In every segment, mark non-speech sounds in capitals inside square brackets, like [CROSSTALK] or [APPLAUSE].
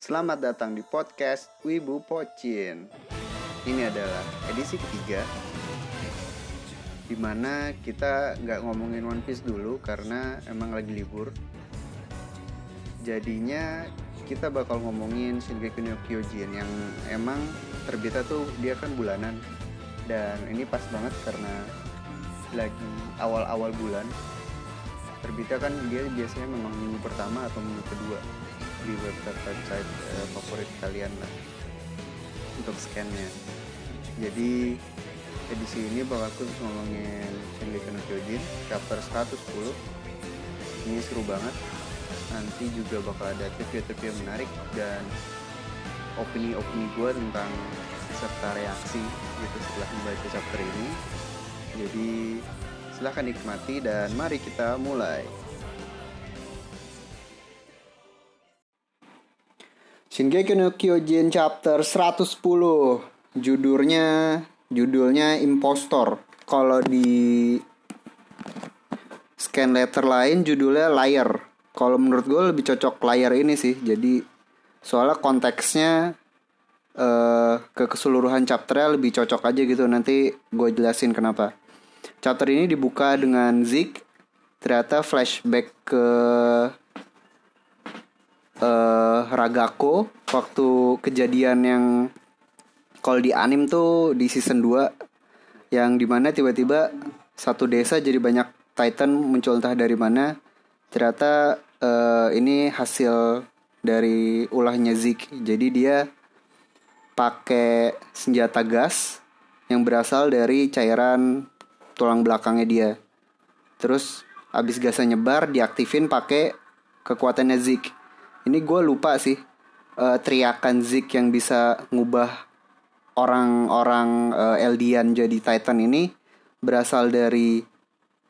Selamat datang di podcast Wibu Pocin. Ini adalah edisi ketiga Di mana kita nggak ngomongin One Piece dulu karena emang lagi libur. Jadinya kita bakal ngomongin Shingeki no Kyojin yang emang terbitnya tuh dia kan bulanan. Dan ini pas banget karena lagi awal-awal bulan. Terbitnya kan dia biasanya memang minggu pertama atau minggu kedua di website website uh, favorit kalian lah untuk scannya. Jadi edisi ini bakal aku ngomongin Shingeki no Kyojin chapter 110 ini seru banget. Nanti juga bakal ada yang menarik dan opini-opini gue tentang serta reaksi gitu setelah membaca chapter ini. Jadi silahkan nikmati dan mari kita mulai. Shingeki no Kyojin chapter 110 Judulnya Judulnya Impostor. Kalau di Scan letter lain judulnya Liar. Kalau menurut gue lebih cocok Liar ini sih. Jadi Soalnya konteksnya uh, Ke keseluruhan chapternya lebih cocok aja gitu. Nanti gue jelasin kenapa. Chapter ini dibuka dengan Zik. Ternyata flashback ke uh, Ragako waktu kejadian yang kalau di anim tuh di season 2 yang di mana tiba-tiba satu desa jadi banyak Titan muncul entah dari mana. Ternyata uh, ini hasil dari ulahnya Zik. Jadi dia pakai senjata gas yang berasal dari cairan tulang belakangnya dia. Terus abis gasnya nyebar diaktifin pakai kekuatannya Zik ini gue lupa sih uh, teriakan Zik yang bisa ngubah orang-orang uh, Eldian jadi Titan ini berasal dari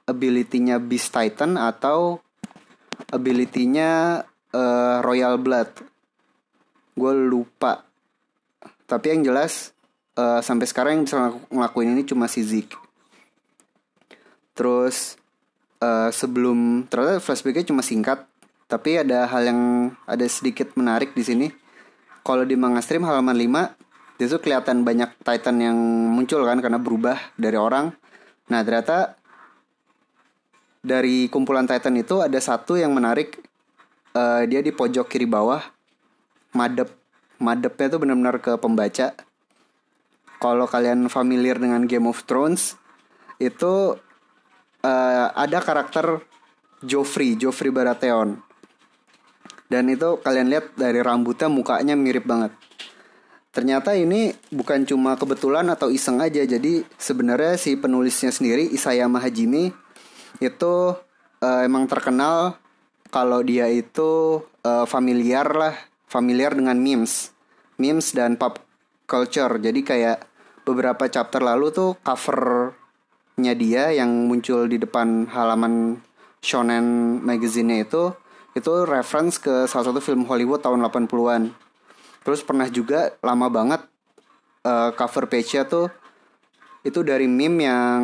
ability-nya Beast Titan atau ability-nya uh, Royal Blood. Gue lupa. Tapi yang jelas uh, sampai sekarang yang bisa ngelakuin ini cuma si Zik. Terus uh, sebelum ternyata flashbacknya cuma singkat tapi ada hal yang ada sedikit menarik di sini. Kalau di manga stream halaman 5 itu kelihatan banyak Titan yang muncul kan karena berubah dari orang. Nah, ternyata dari kumpulan Titan itu ada satu yang menarik uh, dia di pojok kiri bawah. Madep madepnya tuh benar-benar ke pembaca. Kalau kalian familiar dengan Game of Thrones itu uh, ada karakter Joffrey, Joffrey Baratheon. Dan itu kalian lihat dari rambutnya mukanya mirip banget. Ternyata ini bukan cuma kebetulan atau iseng aja. Jadi sebenarnya si penulisnya sendiri Isayama Hajime itu uh, emang terkenal kalau dia itu uh, familiar lah, familiar dengan memes, memes dan pop culture. Jadi kayak beberapa chapter lalu tuh covernya dia yang muncul di depan halaman shonen magazine itu itu reference ke salah satu film Hollywood tahun 80-an. Terus pernah juga lama banget uh, cover page-nya tuh itu dari meme yang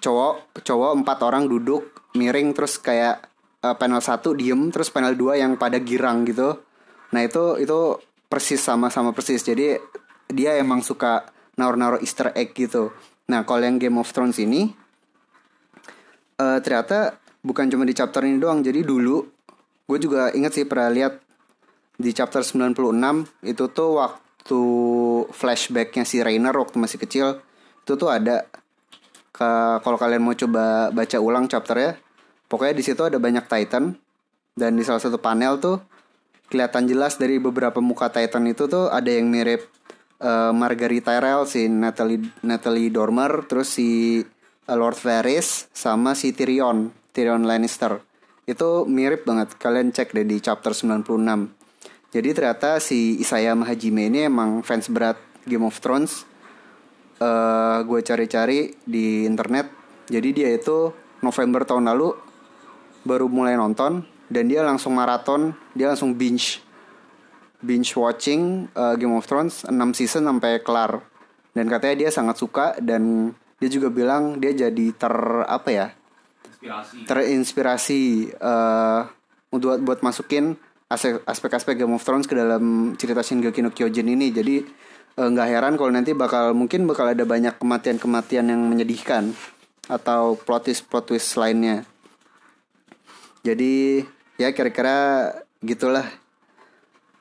cowok cowok empat orang duduk miring terus kayak uh, panel satu diem terus panel dua yang pada girang gitu. Nah itu itu persis sama-sama persis. Jadi dia emang suka naruh-naruh Easter egg gitu. Nah kalau yang Game of Thrones ini uh, ternyata bukan cuma di chapter ini doang. Jadi dulu gue juga inget sih pernah lihat di chapter 96 itu tuh waktu flashbacknya si Rainer waktu masih kecil itu tuh ada ke kalau kalian mau coba baca ulang chapternya pokoknya di situ ada banyak Titan dan di salah satu panel tuh kelihatan jelas dari beberapa muka Titan itu tuh ada yang mirip uh, Margarita Tyrell si Natalie Natalie Dormer terus si Lord Varys sama si Tyrion Tyrion Lannister itu mirip banget. Kalian cek deh di chapter 96 jadi ternyata si Isayama Hajime ini emang fans berat Game of Thrones. Uh, gue cari-cari di internet. Jadi dia itu November tahun lalu baru mulai nonton dan dia langsung maraton dia langsung binge binge watching uh, Game of Thrones 6 season sampai kelar. Dan katanya dia sangat suka dan dia juga bilang dia jadi ter apa ya Inspirasi. terinspirasi uh, untuk buat masukin aspek-aspek Game of Thrones ke dalam cerita Shingeki no Kyojin ini jadi eh, nggak uh, heran kalau nanti bakal mungkin bakal ada banyak kematian-kematian yang menyedihkan atau plot twist plot twist lainnya jadi ya kira-kira gitulah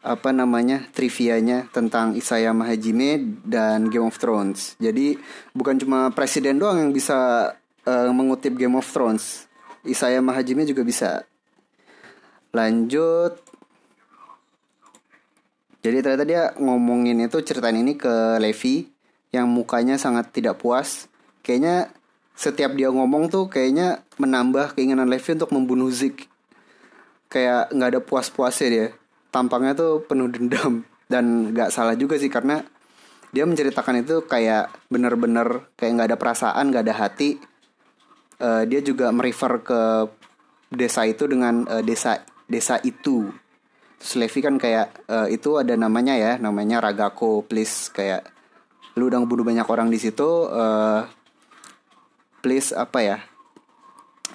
apa namanya trivianya tentang Isayama Hajime dan Game of Thrones. Jadi bukan cuma presiden doang yang bisa uh, mengutip Game of Thrones. Isayama Hajime juga bisa. Lanjut. Jadi ternyata dia ngomongin itu ceritain ini ke Levi yang mukanya sangat tidak puas. Kayaknya setiap dia ngomong tuh kayaknya menambah keinginan Levi untuk membunuh Zik. Kayak nggak ada puas-puasnya dia tampangnya tuh penuh dendam dan nggak salah juga sih karena dia menceritakan itu kayak bener-bener kayak nggak ada perasaan nggak ada hati uh, dia juga merefer ke desa itu dengan uh, desa desa itu. Terus Levi kan kayak uh, itu ada namanya ya namanya Ragako please. Kayak lu udah bunuh banyak orang di situ uh, please apa ya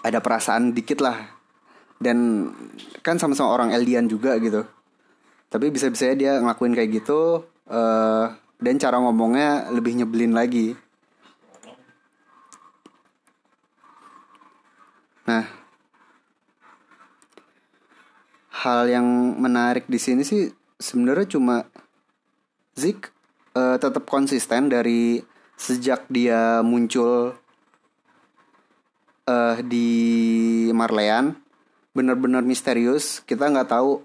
ada perasaan dikit lah. Dan kan sama-sama orang Eldian juga gitu. Tapi bisa-bisa dia ngelakuin kayak gitu uh, dan cara ngomongnya lebih nyebelin lagi nah hal yang menarik di sini sih sebenarnya cuma Zik uh, tetap konsisten dari sejak dia muncul uh, di Marleyan benar-benar misterius. Kita nggak tahu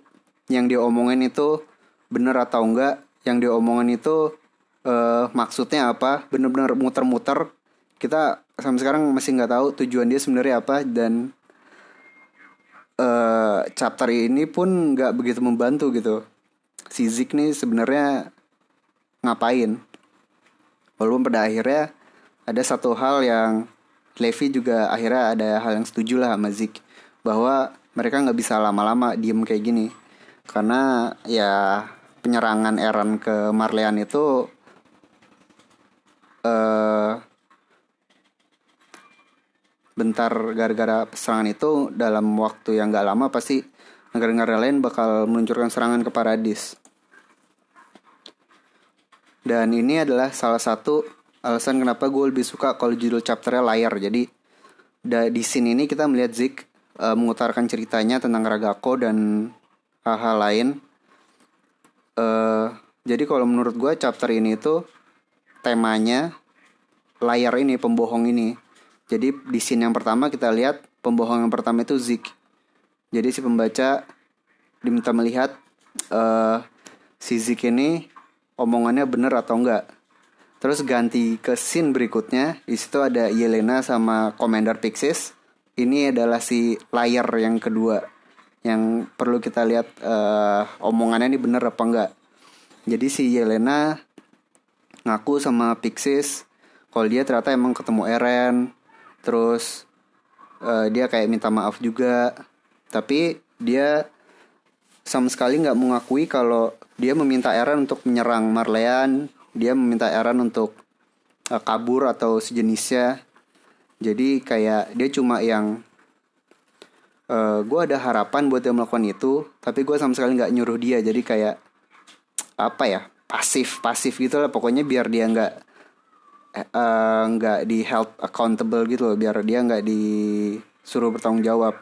yang dia omongin itu bener atau enggak yang dia omongin itu uh, maksudnya apa? Bener-bener muter-muter. Kita sampai sekarang masih nggak tahu tujuan dia sebenarnya apa dan uh, chapter ini pun nggak begitu membantu gitu. Si Zik nih sebenarnya ngapain? Walaupun pada akhirnya ada satu hal yang Levi juga akhirnya ada hal yang setuju lah sama Zik bahwa mereka nggak bisa lama-lama diem kayak gini. Karena ya penyerangan Eren ke Marleyan itu uh, bentar gara-gara serangan itu dalam waktu yang gak lama pasti negara-negara lain bakal meluncurkan serangan ke Paradis. Dan ini adalah salah satu alasan kenapa gue lebih suka kalau judul chapternya layar. Jadi di scene ini kita melihat Zik uh, mengutarakan ceritanya tentang Ragako dan hal-hal lain. Uh, jadi kalau menurut gue chapter ini itu temanya layar ini pembohong ini. Jadi di scene yang pertama kita lihat pembohong yang pertama itu Zik. Jadi si pembaca diminta melihat uh, si Zik ini omongannya bener atau enggak. Terus ganti ke scene berikutnya, di situ ada Yelena sama Commander Pixis. Ini adalah si layar yang kedua yang perlu kita lihat uh, omongannya ini bener apa enggak. Jadi si Yelena ngaku sama Pixis kalau dia ternyata emang ketemu Eren, terus uh, dia kayak minta maaf juga, tapi dia sama sekali nggak mengakui kalau dia meminta Eren untuk menyerang Marleyan, dia meminta Eren untuk uh, kabur atau sejenisnya. Jadi kayak dia cuma yang uh, eh, gue ada harapan buat dia melakukan itu tapi gue sama sekali nggak nyuruh dia. Jadi kayak apa ya pasif pasif gitu lah. Pokoknya biar dia nggak nggak uh, di help accountable gitu loh biar dia nggak disuruh bertanggung jawab.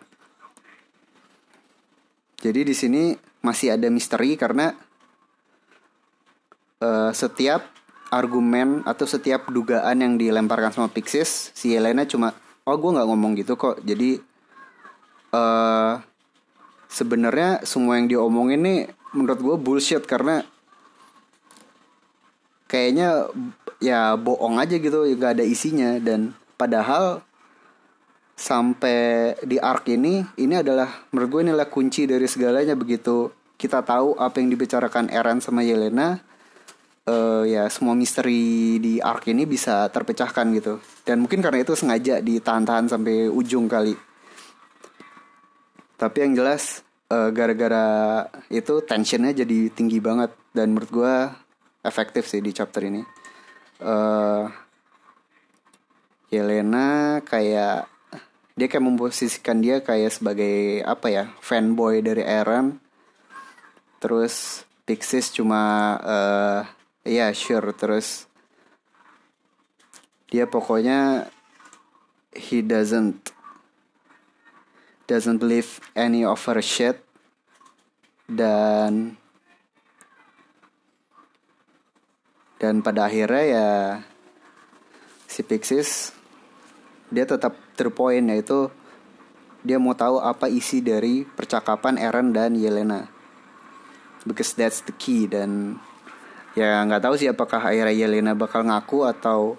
Jadi di sini masih ada misteri karena uh, setiap argumen atau setiap dugaan yang dilemparkan sama Pixis si Elena cuma oh gue nggak ngomong gitu kok. Jadi uh, sebenarnya semua yang diomongin nih menurut gue bullshit karena kayaknya ya bohong aja gitu gak ada isinya. Dan padahal sampai di arc ini ini adalah menurut gue inilah kunci dari segalanya. Begitu kita tahu apa yang dibicarakan Eren sama Yelena uh, ya semua misteri di arc ini bisa terpecahkan gitu. Dan mungkin karena itu sengaja ditahan-tahan sampai ujung kali. Tapi yang jelas gara eh, gara-gara itu tensionnya jadi tinggi banget. Dan menurut gue efektif sih di chapter ini. Uh, Yelena kayak dia kayak memposisikan dia kayak sebagai apa ya fanboy dari Eren. Terus Pixies cuma uh, ya yeah, sure. Terus dia pokoknya he doesn't doesn't believe any of her shit. Dan dan pada akhirnya ya si Pixies dia tetap terpoin yaitu dia mau tahu apa isi dari percakapan Eren dan Yelena. Because that's the key dan ya nggak tahu sih apakah akhirnya Yelena bakal ngaku atau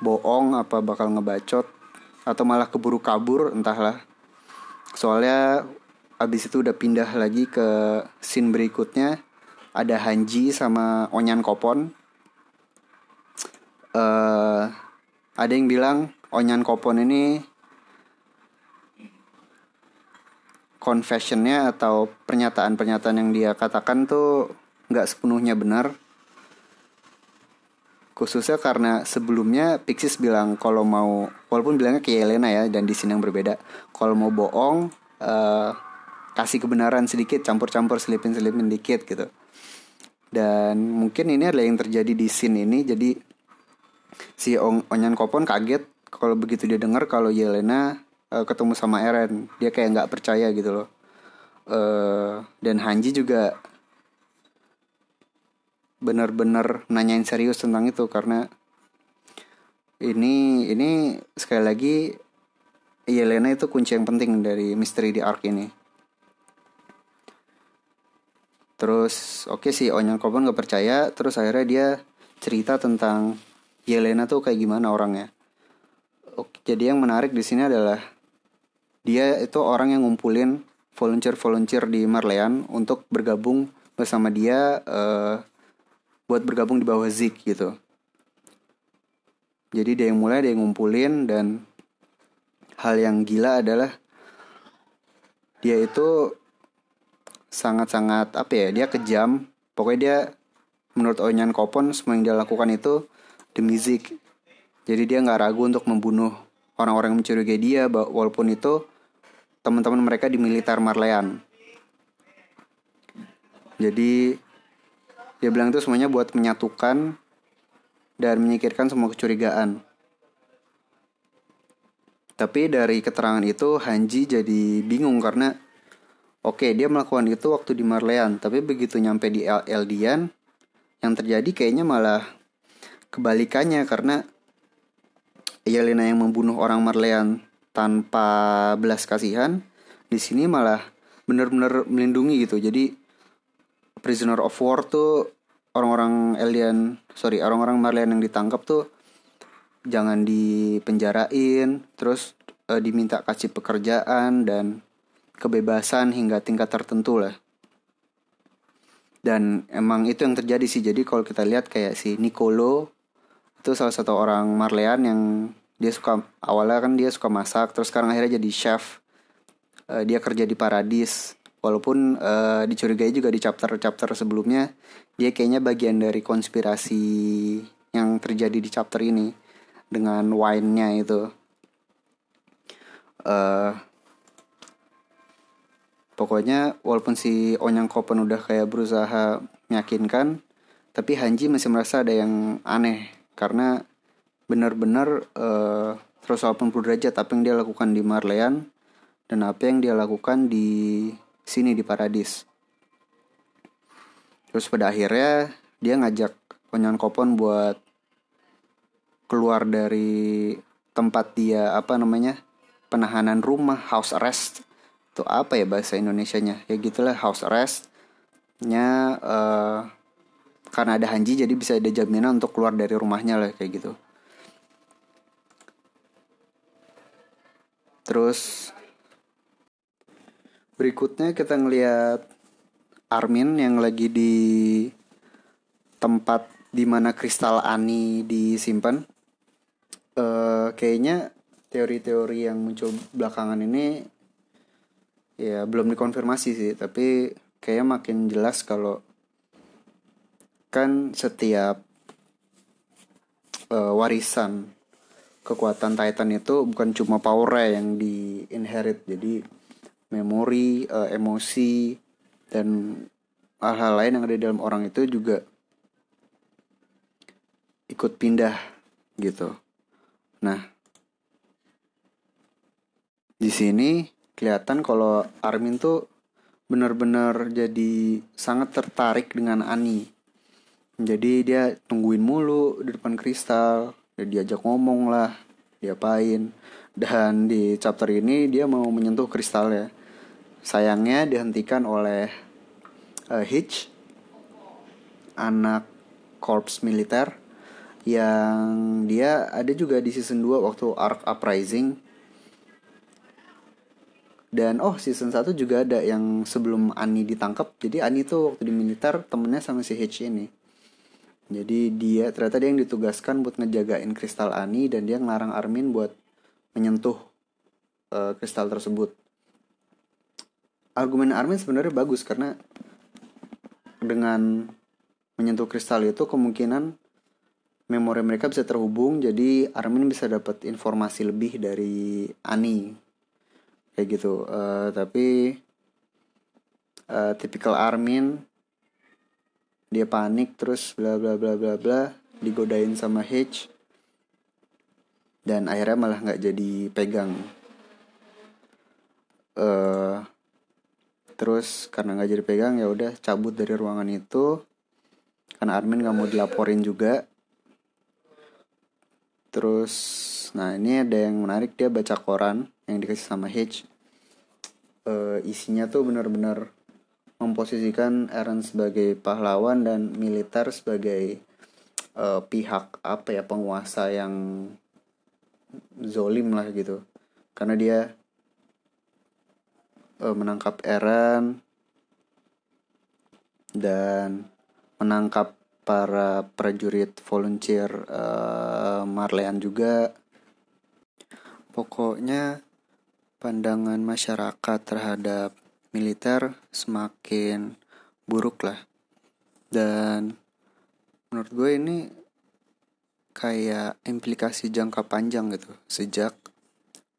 bohong apa bakal ngebacot atau malah keburu kabur entahlah. Soalnya abis itu udah pindah lagi ke scene berikutnya ada Hanji sama Onyan Kopon uh, ada yang bilang Onyan Kopon ini confessionnya atau pernyataan-pernyataan yang dia katakan tuh nggak sepenuhnya benar. Khususnya karena sebelumnya Pixis bilang kalau mau walaupun bilangnya kayak Elena ya dan di sini yang berbeda kalau mau bohong uh, kasih kebenaran sedikit campur-campur selipin-selipin dikit gitu. Dan mungkin ini adalah yang terjadi di scene ini jadi si Onyan Kopon kaget kalau begitu dia dengar kalau Yelena uh, ketemu sama Eren dia kayak nggak percaya gitu loh uh, dan Hanji juga benar-benar nanyain serius tentang itu karena ini ini sekali lagi Yelena itu kunci yang penting dari misteri di arc ini. Terus oke okay sih Onyan Koban gak percaya, terus akhirnya dia cerita tentang Yelena tuh kayak gimana orangnya. Oke, jadi yang menarik di sini adalah dia itu orang yang ngumpulin volunteer-volunteer di Marleyan untuk bergabung bersama dia uh, buat bergabung di bawah Zik gitu. Jadi dia yang mulai dia yang ngumpulin dan hal yang gila adalah dia itu sangat-sangat apa ya dia kejam pokoknya dia menurut Onyan Kopon semua yang dia lakukan itu demi Zik jadi dia nggak ragu untuk membunuh orang-orang yang mencurigai dia walaupun itu teman-teman mereka di militer Marleyan. Jadi dia bilang itu semuanya buat menyatukan dan menyingkirkan semua kecurigaan. Tapi dari keterangan itu Hanji jadi bingung karena oke okay, dia melakukan itu waktu di Marleyan, tapi begitu nyampe di El Eldian yang terjadi kayaknya malah kebalikannya karena Yelena yang membunuh orang Marleyan tanpa belas kasihan di sini malah benar-benar melindungi gitu. Jadi prisoner of war tuh orang-orang alien sorry orang-orang Marleyan yang ditangkap tuh jangan dipenjarain terus e, diminta kasih pekerjaan dan kebebasan hingga tingkat tertentu lah. Dan emang itu yang terjadi sih. Jadi kalau kita lihat kayak si Nicolo itu salah satu orang Marleyan yang dia suka awalnya kan dia suka masak terus sekarang akhirnya jadi chef. Uh, dia kerja di Paradis. Walaupun uh, dicurigai juga di chapter-chapter sebelumnya dia kayaknya bagian dari konspirasi yang terjadi di chapter ini dengan wine-nya itu. Uh, pokoknya walaupun si Onyang Kopen udah kayak berusaha meyakinkan tapi Hanji masih merasa ada yang aneh karena benar-benar uh, 180 derajat apa yang dia lakukan di Marleyan dan apa yang dia lakukan di sini di Paradis. Terus pada akhirnya dia ngajak Onyan Kopon buat keluar dari tempat dia apa namanya penahanan rumah house arrest itu apa ya bahasa Indonesia-nya ya gitulah house arrest nya uh, karena ada Hanji jadi bisa ada jaminan untuk keluar dari rumahnya lah kayak gitu. Terus berikutnya kita ngelihat Armin yang lagi di tempat di mana kristal Ani disimpan. Uh, kayaknya teori-teori yang muncul belakangan ini ya belum dikonfirmasi sih tapi kayaknya makin jelas kalau kan setiap uh, warisan kekuatan Titan itu bukan cuma power yang di inherit jadi memori uh, emosi dan hal-hal lain yang ada di dalam orang itu juga ikut pindah gitu. Nah, di sini kelihatan kalau Armin tuh benar-benar jadi sangat tertarik dengan Ani. Jadi dia tungguin mulu di depan kristal, dia diajak ngomong lah, diapain. Dan di chapter ini dia mau menyentuh kristal ya. Sayangnya dihentikan oleh uh, Hitch, anak korps militer yang dia ada juga di season 2 waktu Arc Uprising dan oh season 1 juga ada yang sebelum Ani ditangkap jadi Ani tuh waktu di militer temennya sama si Hitch ini jadi dia ternyata dia yang ditugaskan buat ngejagain kristal Ani dan dia ngelarang Armin buat menyentuh uh, kristal tersebut. Argumen Armin sebenarnya bagus karena dengan menyentuh kristal itu kemungkinan memori mereka bisa terhubung jadi Armin bisa dapat informasi lebih dari Ani. Kayak gitu. Uh, tapi uh, tipikal Armin dia panik terus bla bla bla bla bla digodain sama H. Dan akhirnya malah nggak jadi pegang. Uh, terus karena nggak jadi pegang ya udah cabut dari ruangan itu. Karena Armin nggak mau dilaporin juga. Terus, nah ini ada yang menarik dia baca koran yang dikasih sama H. Uh, isinya tuh benar-benar memposisikan Eren sebagai pahlawan dan militer sebagai uh, pihak apa ya penguasa yang zolim lah gitu. Karena dia uh, menangkap Eren dan menangkap para prajurit volunteer uh, Marleyan juga pokoknya pandangan masyarakat terhadap militer semakin buruk lah. Dan menurut gue ini kayak implikasi jangka panjang gitu sejak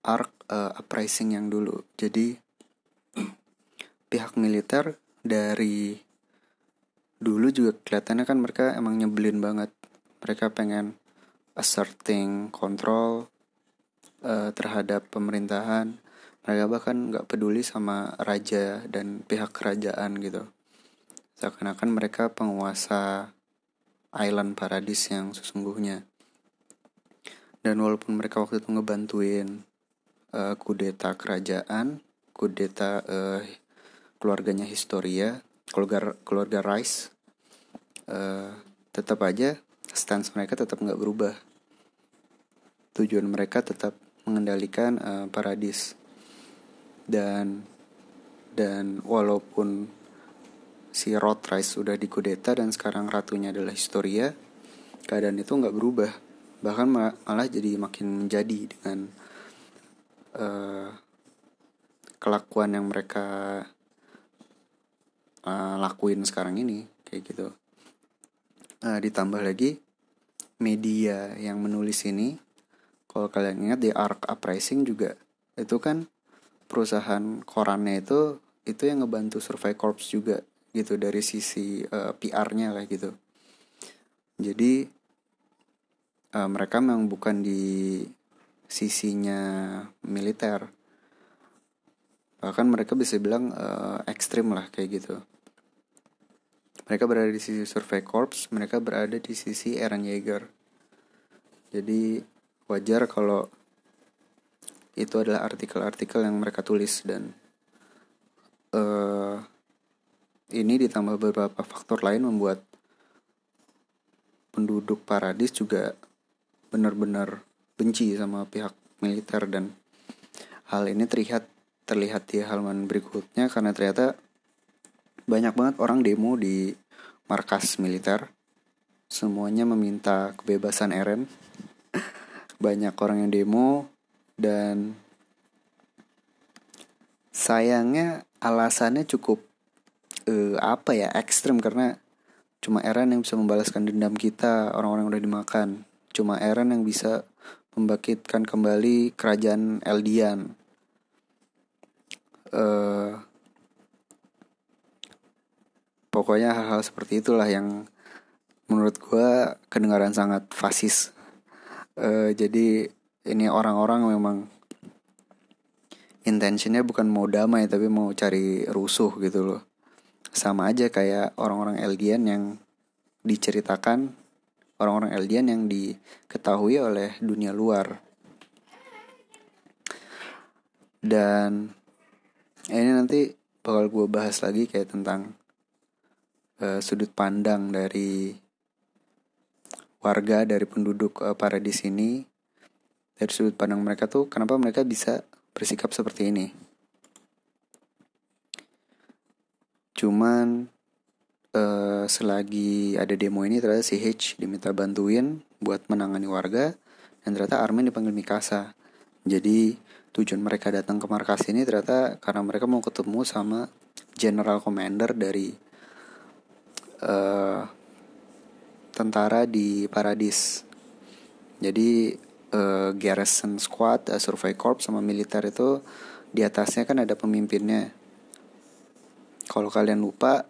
arc uh, uprising yang dulu. Jadi [CLEARS THROAT] pihak militer dari dulu juga kelihatannya kan mereka emang nyebelin banget. Mereka pengen asserting control uh, terhadap pemerintahan mereka bahkan nggak peduli sama raja dan pihak kerajaan gitu. Seakan-akan mereka penguasa island paradis yang sesungguhnya. Dan walaupun mereka waktu itu ngebantuin uh, kudeta kerajaan kudeta uh, keluarganya Historia keluarga keluarga Rice uh, tetap aja stance mereka tetap nggak berubah. Tujuan mereka tetap mengendalikan uh, paradis dan dan walaupun si Rod Rice sudah dikudeta dan sekarang ratunya adalah Historia keadaan itu nggak berubah. Bahkan malah jadi makin menjadi dengan uh, kelakuan yang mereka uh, lakuin sekarang ini kayak gitu. Uh, ditambah lagi media yang menulis ini kalau kalian ingat di Arc Uprising juga itu kan perusahaan korannya itu itu yang ngebantu Survey Corps juga gitu dari sisi uh, PR-nya kayak gitu. Jadi uh, mereka memang bukan di sisinya militer. Bahkan mereka bisa bilang uh, ekstrim lah kayak gitu. Mereka berada di sisi Survey Corps, mereka berada di sisi Eren Yeager. Jadi wajar kalau itu adalah artikel-artikel yang mereka tulis dan uh, ini ditambah beberapa faktor lain membuat penduduk Paradis juga benar-benar benci sama pihak militer dan hal ini terlihat terlihat di halaman berikutnya karena ternyata banyak banget orang demo di markas militer. Semuanya meminta kebebasan Eren. [LAUGHS] Banyak orang yang demo dan sayangnya alasannya cukup uh, apa ya ekstrim karena cuma Eren yang bisa membalaskan dendam kita orang-orang yang udah dimakan. Cuma Eren yang bisa membangkitkan kembali kerajaan Eldian. Uh, pokoknya hal-hal seperti itulah yang menurut gue kedengaran sangat fasis uh, jadi ini orang-orang memang intentionnya bukan mau damai tapi mau cari rusuh gitu loh. Sama aja kayak orang-orang Eldian yang diceritakan orang-orang Eldian yang diketahui oleh dunia luar. Dan ini nanti bakal gue bahas lagi kayak tentang uh, sudut pandang dari warga dari penduduk uh, para di sini dari sudut pandang mereka tuh kenapa mereka bisa bersikap seperti ini. Cuman uh, selagi ada demo ini ternyata si H diminta bantuin buat menangani warga dan ternyata Armin dipanggil Mikasa. Jadi tujuan mereka datang ke markas ini ternyata karena mereka mau ketemu sama General Commander dari uh, tentara di Paradis. Jadi uh, garrison squad, uh, survey corps sama militer itu di atasnya kan ada pemimpinnya. Kalau kalian lupa,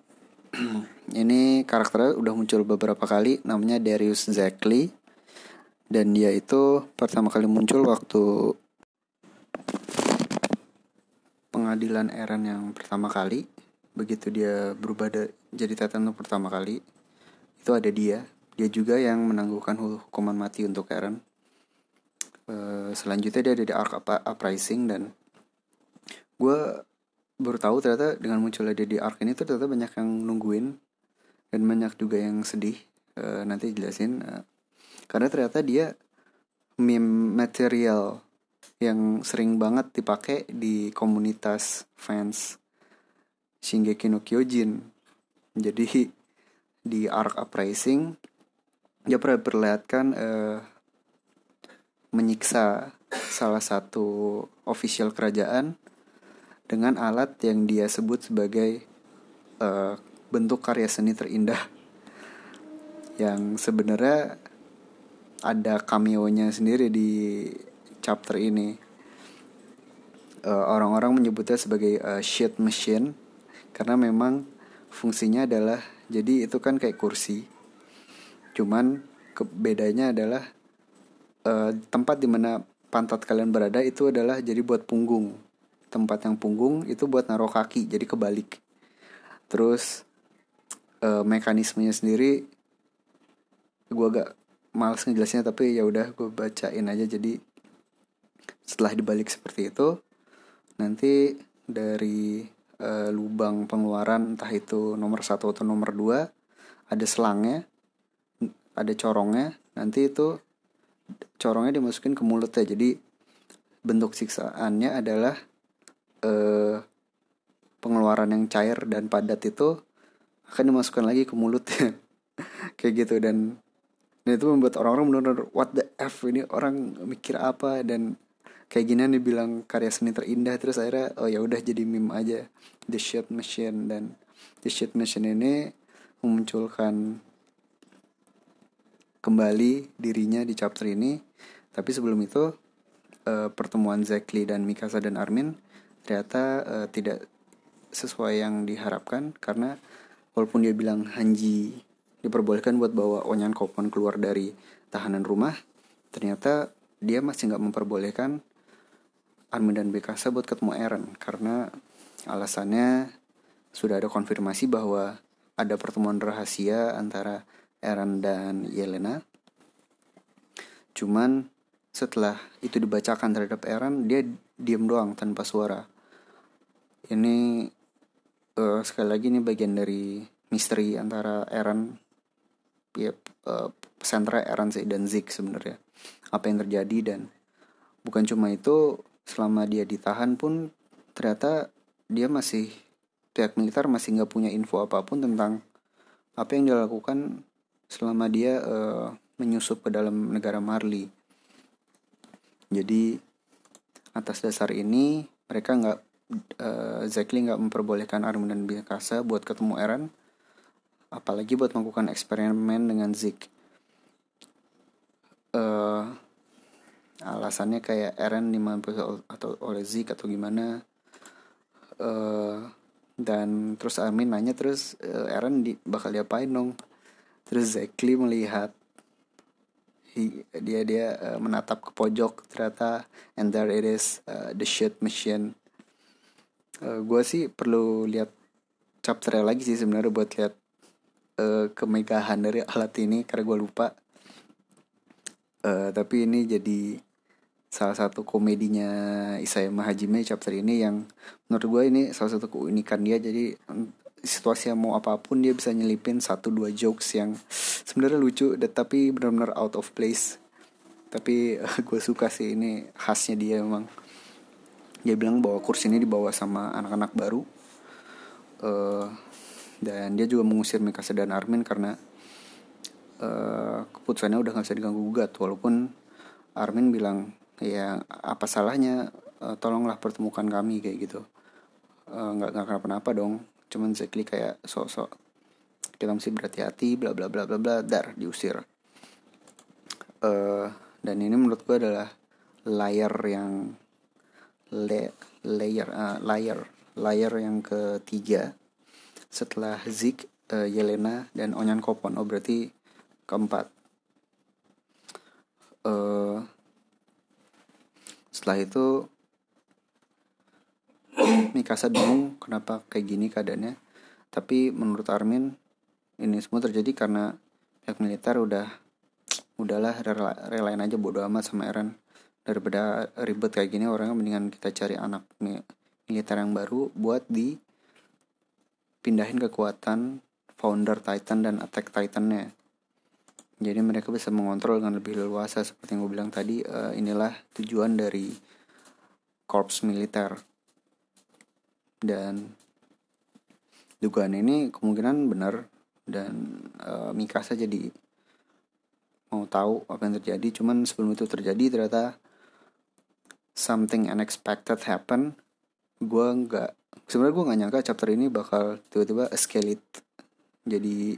[CLEARS THROAT] ini karakternya udah muncul beberapa kali, namanya Darius Zackley. Dan dia itu pertama kali muncul waktu pengadilan Eren yang pertama kali. Begitu dia berubah jadi Titan pertama kali, itu ada dia. Dia juga yang menangguhkan hukuman mati untuk Eren Eh, selanjutnya dia ada di Arc Uprising dan gue baru tahu ternyata dengan munculnya dia di Arc ini tuh ternyata banyak yang nungguin dan banyak juga yang sedih. Uh, nanti jelasin. Uh, karena ternyata dia meme material yang sering banget dipakai di komunitas fans Shingeki no Kyojin. Jadi di Arc Uprising dia pernah perlihatkan uh, menyiksa salah satu official kerajaan dengan alat yang dia sebut sebagai uh, bentuk karya seni terindah. Yang sebenarnya ada cameo-nya sendiri di chapter ini. Uh, orang-orang menyebutnya sebagai uh, shit machine karena memang fungsinya adalah jadi itu kan kayak kursi. Cuman bedanya adalah uh, tempat di mana pantat kalian berada itu adalah jadi buat punggung. Tempat yang punggung itu buat naruh kaki jadi kebalik. Terus uh, mekanismenya sendiri gue agak males ngejelasinnya tapi ya udah gue bacain aja. Jadi setelah dibalik seperti itu nanti dari uh, lubang pengeluaran entah itu nomor satu atau nomor dua ada selangnya ada corongnya nanti itu corongnya dimasukin ke mulut ya. Jadi bentuk siksaannya adalah eh, pengeluaran yang cair dan padat itu akan dimasukkan lagi ke mulut [LAUGHS] kayak gitu. Dan dan itu membuat orang-orang benar-benar what the f? Ini orang mikir apa? Dan kayak gini nih bilang karya seni terindah. Terus akhirnya oh ya udah jadi meme aja. The shit machine. Dan the shit machine ini memunculkan kembali dirinya di chapter ini. Tapi sebelum itu uh, pertemuan Zekli dan Mikasa dan Armin ternyata uh, tidak sesuai yang diharapkan karena walaupun dia bilang Hanji diperbolehkan buat bawa Onyan Kopon keluar dari tahanan rumah ternyata dia masih nggak memperbolehkan Armin dan Mikasa buat ketemu Eren karena alasannya sudah ada konfirmasi bahwa ada pertemuan rahasia antara Aaron dan Yelena. Cuman setelah itu dibacakan terhadap Aaron, dia diam doang tanpa suara. Ini uh, sekali lagi ini bagian dari misteri antara Aaron ya uh, sentra Aaron sih dan Zik sebenarnya. Apa yang terjadi dan bukan cuma itu selama dia ditahan pun ternyata dia masih pihak militer masih nggak punya info apa pun tentang apa yang dilakukan selama dia uh, menyusup ke dalam negara Marley. Jadi atas dasar ini mereka nggak uh, Zekli nggak memperbolehkan Armin dan Mikasa buat ketemu Eren, apalagi buat melakukan eksperimen dengan Zik. Uh, alasannya kayak Eren dimanfaatkan atau oleh Zik atau gimana. Uh, dan terus Armin nanya terus uh, Eren di, bakal diapain dong terus Zekli melihat dia dia uh, menatap ke pojok ternyata and there it is uh, the shit machine. Uh, gue sih perlu lihat chapter lagi sih sebenarnya buat lihat uh, kemegahan dari alat ini karena gue lupa. Uh, tapi ini jadi salah satu komedinya Isayama Hajime chapter ini yang menurut gue ini salah satu keunikan dia. Jadi situasi yang mau apa pun dia bisa nyelipin satu dua jokes yang sebenarnya lucu tapi benar-benar out of place. Tapi [LAUGHS] gue suka sih ini khasnya dia memang dia bilang bahwa kursi ini dibawa sama anak-anak baru. Uh, dan dia juga mengusir Mikasa dan Armin karena uh, keputusannya udah gak bisa diganggu gugat. Walaupun Armin bilang ya apa salahnya? Uh, tolonglah pertemukan kami kayak gitu. Uh, nggak nggak kenapa-napa dong cuman Zekli kayak sok-sok kita mesti berhati-hati bla bla bla bla bla dar diusir. Uh, dan ini menurut gue adalah layer yang le, layer uh, layer layer yang ketiga setelah Zik uh, Yelena dan Onyan Kopon oh berarti keempat. Uh, setelah itu [COUGHS] Mikasa bingung kenapa kayak gini keadaannya. Tapi menurut Armin ini semua terjadi karena pihak militer udah udahlah rela, relain aja bodo amat sama Eren. Daripada ribet kayak gini orangnya mendingan kita cari anak militer yang baru buat di pindahin kekuatan founder Titan dan attack Titannya. Jadi mereka bisa mengontrol dengan lebih leluasa seperti yang gue bilang tadi uh, inilah tujuan dari korps militer dan dugaan ini kemungkinan benar dan uh, Mikasa jadi mau tahu apa yang terjadi. Cuman sebelum itu terjadi ternyata something unexpected happen. Gue nggak sebenarnya gue nggak nyangka chapter ini bakal tiba-tiba escalate jadi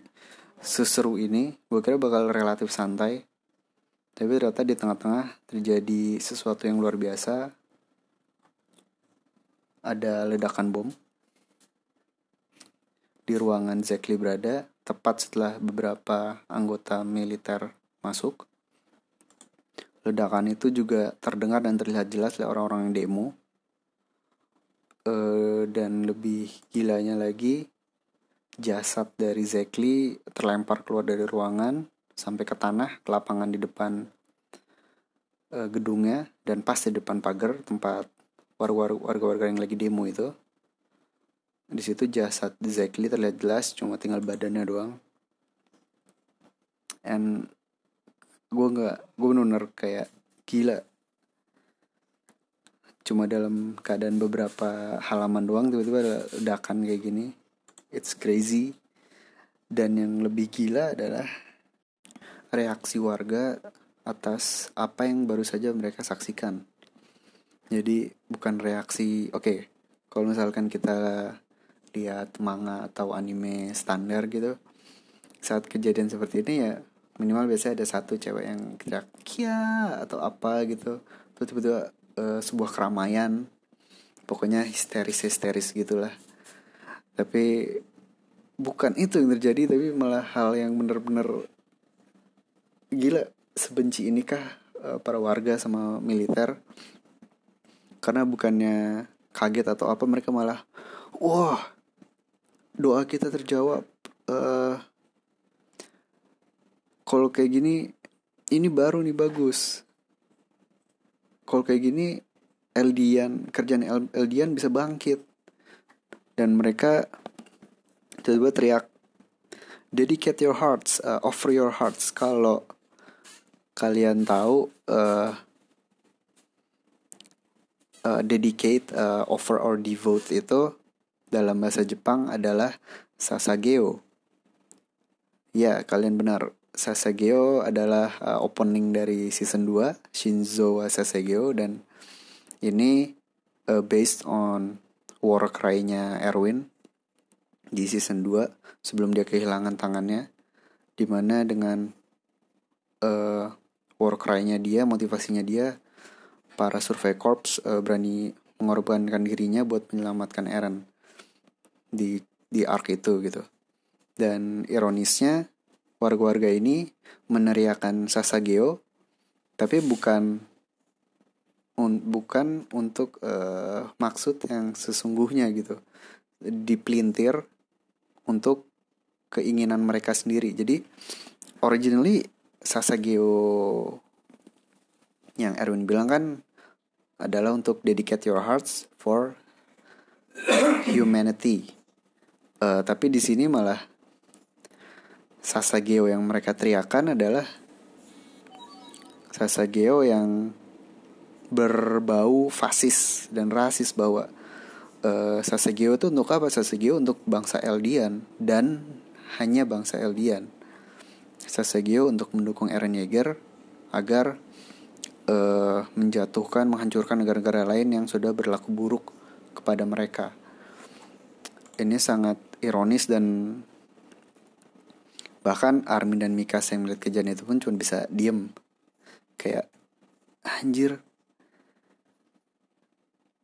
seseru ini. Gue kira bakal relatif santai. Tapi ternyata di tengah-tengah terjadi sesuatu yang luar biasa ada ledakan bom di ruangan Zekli berada tepat setelah beberapa anggota militer masuk. Ledakan itu juga terdengar dan terlihat jelas oleh orang-orang yang demo. E, dan lebih gilanya lagi jasad dari Zekli terlempar keluar dari ruangan sampai ke tanah ke lapangan di depan uh, gedungnya dan pas di depan pagar tempat warga-warga yang lagi demo itu. Di situ jasad Zekli terlihat jelas cuma tinggal badannya doang. And gue nggak gue bener kayak gila. Cuma dalam keadaan beberapa halaman doang tiba-tiba ada ledakan kayak gini. It's crazy. Dan yang lebih gila adalah reaksi warga atas apa yang baru saja mereka saksikan jadi bukan reaksi oke okay, kalau misalkan kita lihat manga atau anime standar gitu saat kejadian seperti ini ya minimal biasanya ada satu cewek yang teriak kia atau apa gitu. Terus tiba-tiba uh, sebuah keramaian pokoknya histeris histeris gitulah. Tapi bukan itu yang terjadi tapi malah hal yang bener-bener gila. Sebenci inikah uh, para warga sama militer karena bukannya kaget atau apa mereka malah wah doa kita terjawab uh, kalau kayak gini ini baru nih bagus. Kalau kayak gini Eldian kerjaan Eldian bisa bangkit. Dan mereka tiba-tiba teriak dedicate your hearts uh, offer your hearts. Kalau kalian tahu uh, uh, dedicate uh, offer or devote itu dalam bahasa Jepang adalah sasageo. Ya kalian benar. Sasageo adalah uh, opening dari season 2 Shinzo wa Sasageo dan ini uh, based on war cry-nya Erwin di season 2 sebelum dia kehilangan tangannya di mana dengan uh, war cry-nya dia motivasinya dia para survey corps uh, berani mengorbankan dirinya buat menyelamatkan Eren di di arc itu gitu. Dan ironisnya warga-warga ini meneriakan Sasageo tapi bukan un, bukan untuk uh, maksud yang sesungguhnya gitu. Dipelintir untuk keinginan mereka sendiri. Jadi originally Sasageo yang Erwin bilang kan adalah untuk dedicate your hearts for humanity uh, tapi di sini malah Sasageo yang mereka teriakan adalah Sasageo yang berbau fasis dan rasis bahwa uh, Sasageo itu untuk apa? Sasageo untuk bangsa Eldian dan hanya bangsa Eldian. Sasageo untuk mendukung Eren Yeager agar uh, menjatuhkan, menghancurkan negara-negara lain yang sudah berlaku buruk kepada mereka. Ini sangat ironis dan bahkan Armin dan Mika yang melihat kejadian itu pun cuma bisa diem kayak anjir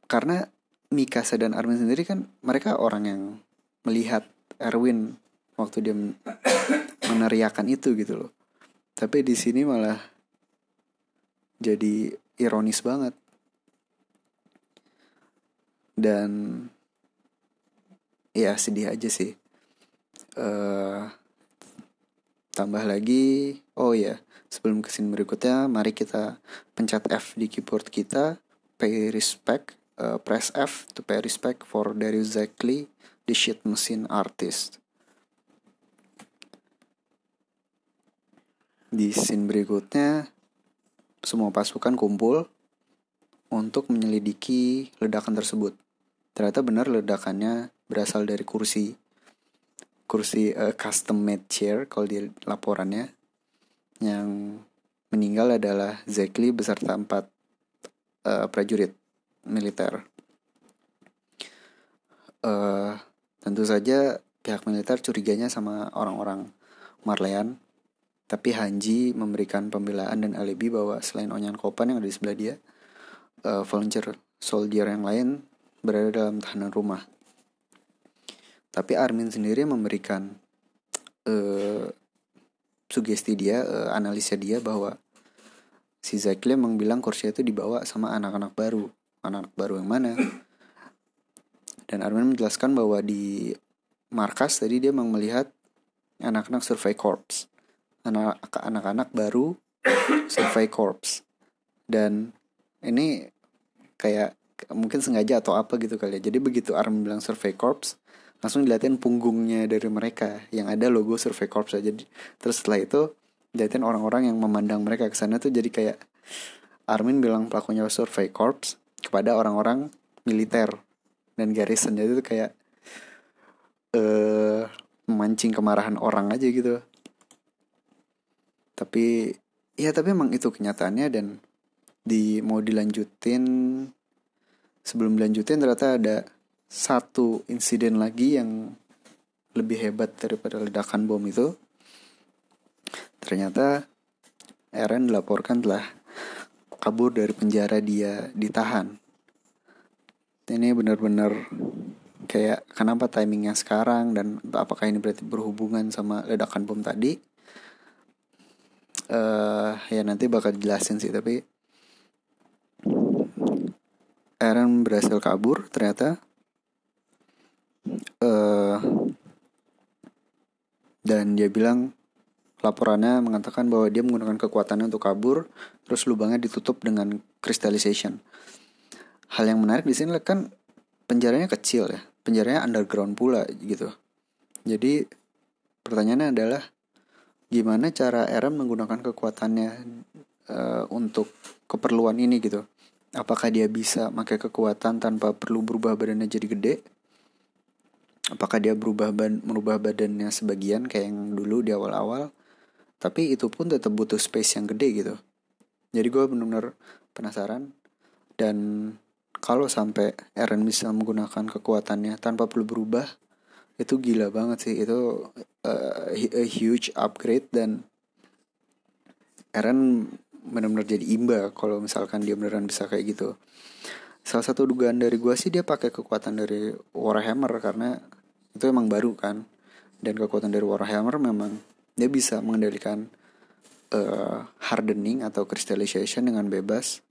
karena Mikasa dan Armin sendiri kan mereka orang yang melihat Erwin waktu dia [COUGHS] meneriakan itu gitu loh. Tapi di sini malah jadi ironis banget. Dan ya sedih aja sih. Uh, tambah lagi, oh ya, sebelum ke sini berikutnya, mari kita pencet F di keyboard kita, pay respect uh, press F to pay respect for Darius Zakli, the shit machine artist. Di scene berikutnya, semua pasukan kumpul untuk menyelidiki ledakan tersebut. Ternyata benar ledakannya berasal dari kursi kursi uh, custom made chair kalau di laporannya yang meninggal adalah Zekli beserta empat uh, prajurit militer. Uh, tentu saja pihak militer curiganya sama orang-orang Marleyan, tapi Hanji memberikan pembelaan dan alibi bahwa selain Onyan Kopan yang ada di sebelah dia, uh, volunteer soldier yang lain berada dalam tahanan rumah. Tapi Armin sendiri memberikan uh, sugesti dia, uh, analisa dia bahwa si Zekle memang bilang kursi itu dibawa sama anak-anak baru. Anak baru yang mana? Dan Armin menjelaskan bahwa di markas tadi dia memang melihat anak-anak survey corps anak-anak baru survey corps dan ini kayak mungkin sengaja atau apa gitu kali ya. Jadi begitu Armin bilang survey corps langsung dilihatin punggungnya dari mereka. Yang ada logo survey corps aja. Jadi terus setelah itu dilihatin orang-orang yang memandang mereka ke sana tuh jadi kayak Armin bilang pelakunya survey corps kepada orang-orang militer. Dan garrison jadi itu kayak eh uh, memancing kemarahan orang aja gitu tapi ya tapi emang itu kenyataannya dan di mau dilanjutin sebelum dilanjutin ternyata ada satu insiden lagi yang lebih hebat daripada ledakan bom itu. Ternyata Eren dilaporkan telah kabur dari penjara dia ditahan. Ini benar-benar kayak kenapa timingnya sekarang dan apakah ini berarti berhubungan sama ledakan bom tadi uh, ya nanti bakal jelasin sih tapi Aaron berhasil kabur ternyata uh, dan dia bilang Laporannya mengatakan bahwa dia menggunakan kekuatannya untuk kabur, terus lubangnya ditutup dengan crystallization. Hal yang menarik di sini kan penjaranya kecil ya, penjaranya underground pula gitu. Jadi pertanyaannya adalah gimana cara Eren menggunakan kekuatannya uh, untuk keperluan ini gitu. Apakah dia bisa pakai kekuatan tanpa perlu berubah badannya jadi gede? Apakah dia berubah ban merubah badannya sebagian kayak yang dulu di awal-awal? tapi itu pun tetap butuh space yang gede gitu jadi gue benar-benar penasaran dan kalau sampai Eren bisa menggunakan kekuatannya tanpa perlu berubah itu gila banget sih. Itu uh, a huge upgrade dan Eren benar-benar jadi imba kalau misalkan dia beneran bisa kayak gitu. Salah satu dugaan dari gue sih dia pakai kekuatan dari Warhammer karena itu emang baru kan. Dan kekuatan dari Warhammer memang dia bisa mengendalikan uh, hardening atau crystallization dengan bebas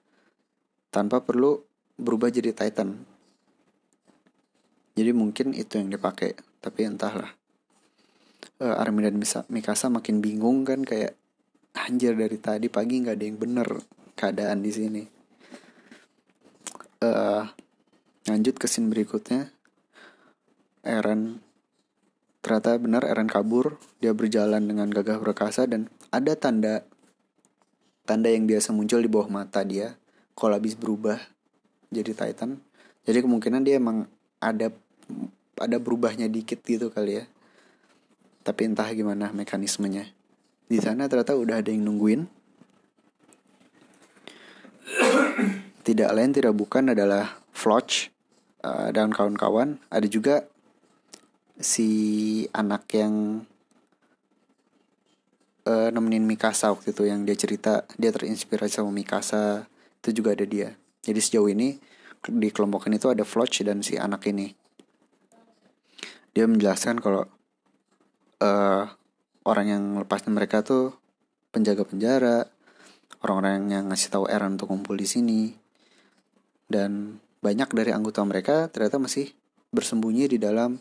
tanpa perlu berubah jadi Titan. Jadi mungkin itu yang dipakai tapi entahlah. Uh, Armin dan Mikasa makin bingung kan kayak anjir dari tadi pagi nggak ada yang bener keadaan di sini. Uh, lanjut ke scene berikutnya. Eren ternyata benar Eren kabur dia berjalan dengan gagah perkasa dan ada tanda tanda yang biasa muncul di bawah mata dia kalau habis berubah jadi Titan. Jadi kemungkinan dia emang ada ada berubahnya dikit gitu kali ya. Tapi entah gimana mekanismenya. Di sana ternyata udah ada yang nungguin. [COUGHS] Tidak lain tidak bukan adalah Floch uh, dan kawan-kawan. Ada juga si anak yang uh, nemenin Mikasa waktu itu yang dia cerita dia terinspirasi sama Mikasa. Itu juga ada dia. Jadi sejauh ini di kelompok ini tuh ada Floch dan si anak ini dia menjelaskan kalau uh, orang yang lepasnya mereka tuh penjaga penjara orang-orang yang ngasih tahu Eren untuk kumpul di sini. Dan banyak dari anggota mereka ternyata masih bersembunyi di dalam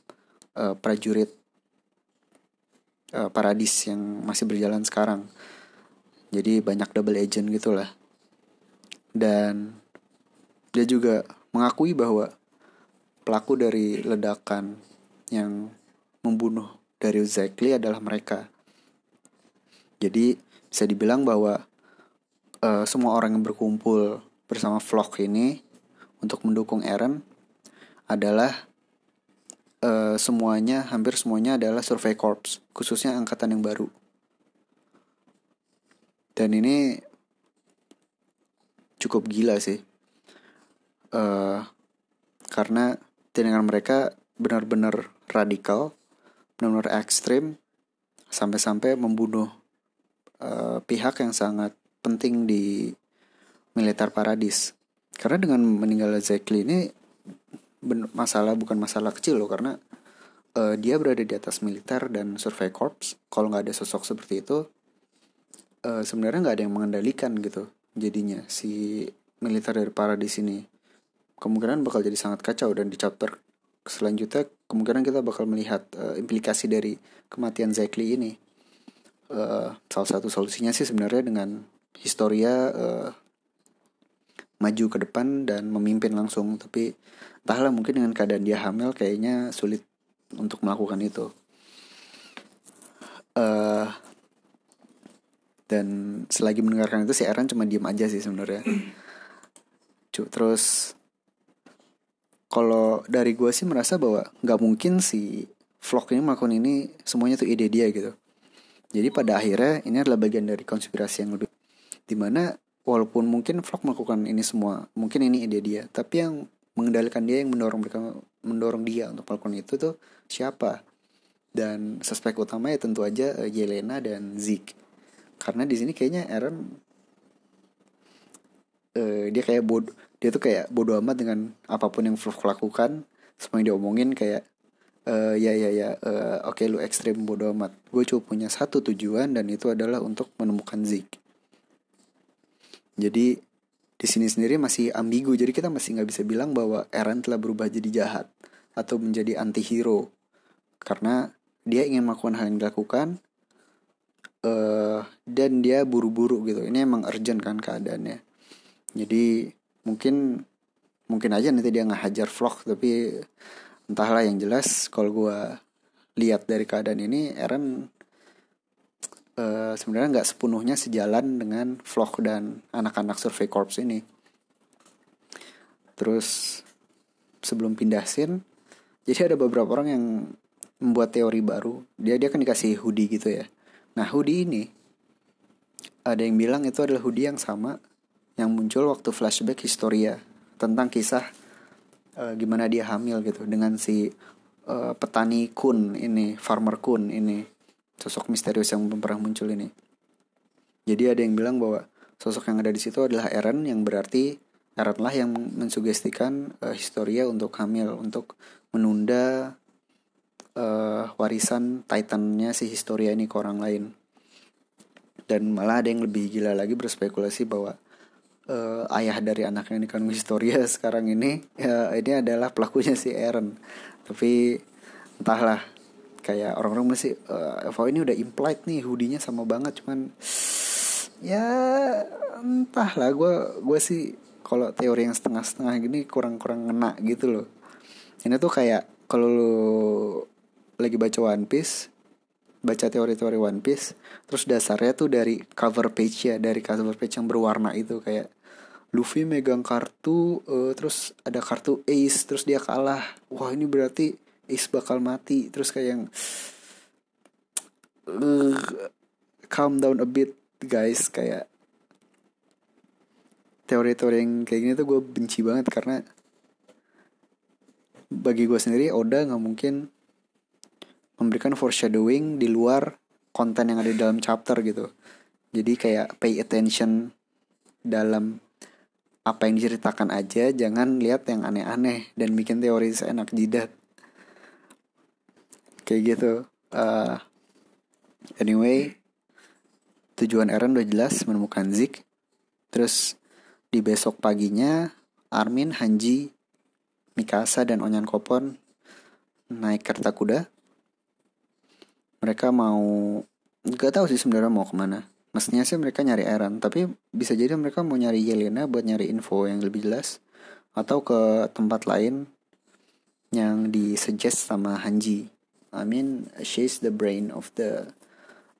uh, prajurit uh, paradis yang masih berjalan sekarang. Jadi banyak double agent gitulah. Dan dia juga mengakui bahwa pelaku dari ledakan yang membunuh dari Zekli adalah mereka. Jadi bisa dibilang bahwa uh, semua orang yang berkumpul bersama vlog ini untuk mendukung Eren adalah uh, semuanya hampir semuanya adalah Survey Corps khususnya angkatan yang baru. Dan ini cukup gila sih. Uh, karena tindakan mereka benar-benar radikal, benar-benar ekstrim, sampai-sampai membunuh uh, pihak yang sangat penting di militer paradis. Karena dengan meninggal Zekli ini masalah bukan masalah kecil loh karena uh, dia berada di atas militer dan survey corps. Kalau nggak ada sosok seperti itu, uh, sebenarnya nggak ada yang mengendalikan gitu. Jadinya si militer dari paradis ini kemungkinan bakal jadi sangat kacau dan di chapter selanjutnya kemungkinan kita bakal melihat uh, implikasi dari kematian Zekli ini. Uh, salah satu solusinya sih sebenarnya dengan Historia uh, maju ke depan dan memimpin langsung, tapi entahlah mungkin dengan keadaan dia hamil kayaknya sulit untuk melakukan itu. Uh, dan selagi mendengarkan itu si Aaron cuma diem aja sih sebenarnya. Terus kalau dari gue sih merasa bahwa nggak mungkin si vlog ini melakukan ini semuanya tuh ide dia gitu. Jadi pada akhirnya ini adalah bagian dari konspirasi yang lebih di mana walaupun mungkin vlog melakukan ini semua mungkin ini ide dia tapi yang mengendalikan dia yang mendorong mereka mendorong dia untuk melakukan itu tuh siapa? Dan suspek utama ya tentu aja uh, Yelena dan Zeke karena di sini kayaknya Aaron uh, dia kayak bodoh dia tuh kayak bodoh amat dengan apa pun yang Fluff lakukan. Semua yang dia omongin kayak uh, ya ya ya uh, oke okay, lu ekstrim bodoh amat. Gue cuma punya satu tujuan dan itu adalah untuk menemukan Zik. Jadi di sini sendiri masih ambigu. Jadi kita masih nggak bisa bilang bahwa Eren telah berubah jadi jahat atau menjadi anti hero karena dia ingin melakukan hal yang dilakukan uh, dan dia buru-buru gitu. Ini emang urgent kan keadaannya. Jadi mungkin mungkin aja nanti dia ngehajar vlog tapi entahlah yang jelas kalau gue lihat dari keadaan ini Eren uh, sebenarnya nggak sepenuhnya sejalan dengan vlog dan anak-anak survey corps ini. Terus sebelum pindah scene jadi ada beberapa orang yang membuat teori baru. Dia dia kan dikasih hoodie gitu ya. Nah hoodie ini ada yang bilang itu adalah hoodie yang sama yang muncul waktu flashback Historia tentang kisah uh, gimana dia hamil gitu dengan si uh, petani Kun ini, farmer Kun ini, sosok misterius yang pernah muncul ini. Jadi ada yang bilang bahwa sosok yang ada di situ adalah Eren yang berarti Eren lah yang mensugestikan uh, Historia untuk hamil, untuk menunda uh, warisan Titannya si Historia ini ke orang lain dan malah ada yang lebih gila lagi berspekulasi bahwa uh, ayah dari anak yang dikandung Historia [LAUGHS] sekarang ini ya ini adalah pelakunya si Eren. Tapi entahlah kayak orang-orang masih uh, Evo ini udah implied nih hoodie sama banget cuman [SNIFFS] ya entahlah gue gue sih kalau teori yang setengah-setengah gini kurang-kurang ngena gitu loh. Ini tuh kayak kalau lu lagi baca One Piece baca teori-teori One Piece terus dasarnya tuh dari cover page ya dari cover page yang berwarna itu kayak Luffy megang kartu uh, terus ada kartu Ace terus dia kalah. Wah ini berarti Ace bakal mati. Terus kayak yang uh, calm down a bit guys. Kayak teori-teori yang kayak gini tuh gue benci banget karena bagi gue sendiri Oda nggak mungkin memberikan foreshadowing di luar konten yang ada di dalam chapter gitu. Jadi kayak pay attention dalam apa yang diceritakan aja jangan lihat yang aneh-aneh dan bikin teori seenak jidat. Kayak gitu. Uh, anyway tujuan Eren udah jelas menemukan Zik. Terus di besok paginya Armin, Hanji, Mikasa dan Onyan Kopon naik kereta kuda mereka mau nggak tahu sih sebenarnya mau ke mana mestinya sih mereka nyari Eren tapi bisa jadi mereka mau nyari Yelena buat nyari info yang lebih jelas atau ke tempat lain yang disuggest sama Hanji. I mean she's the brain of the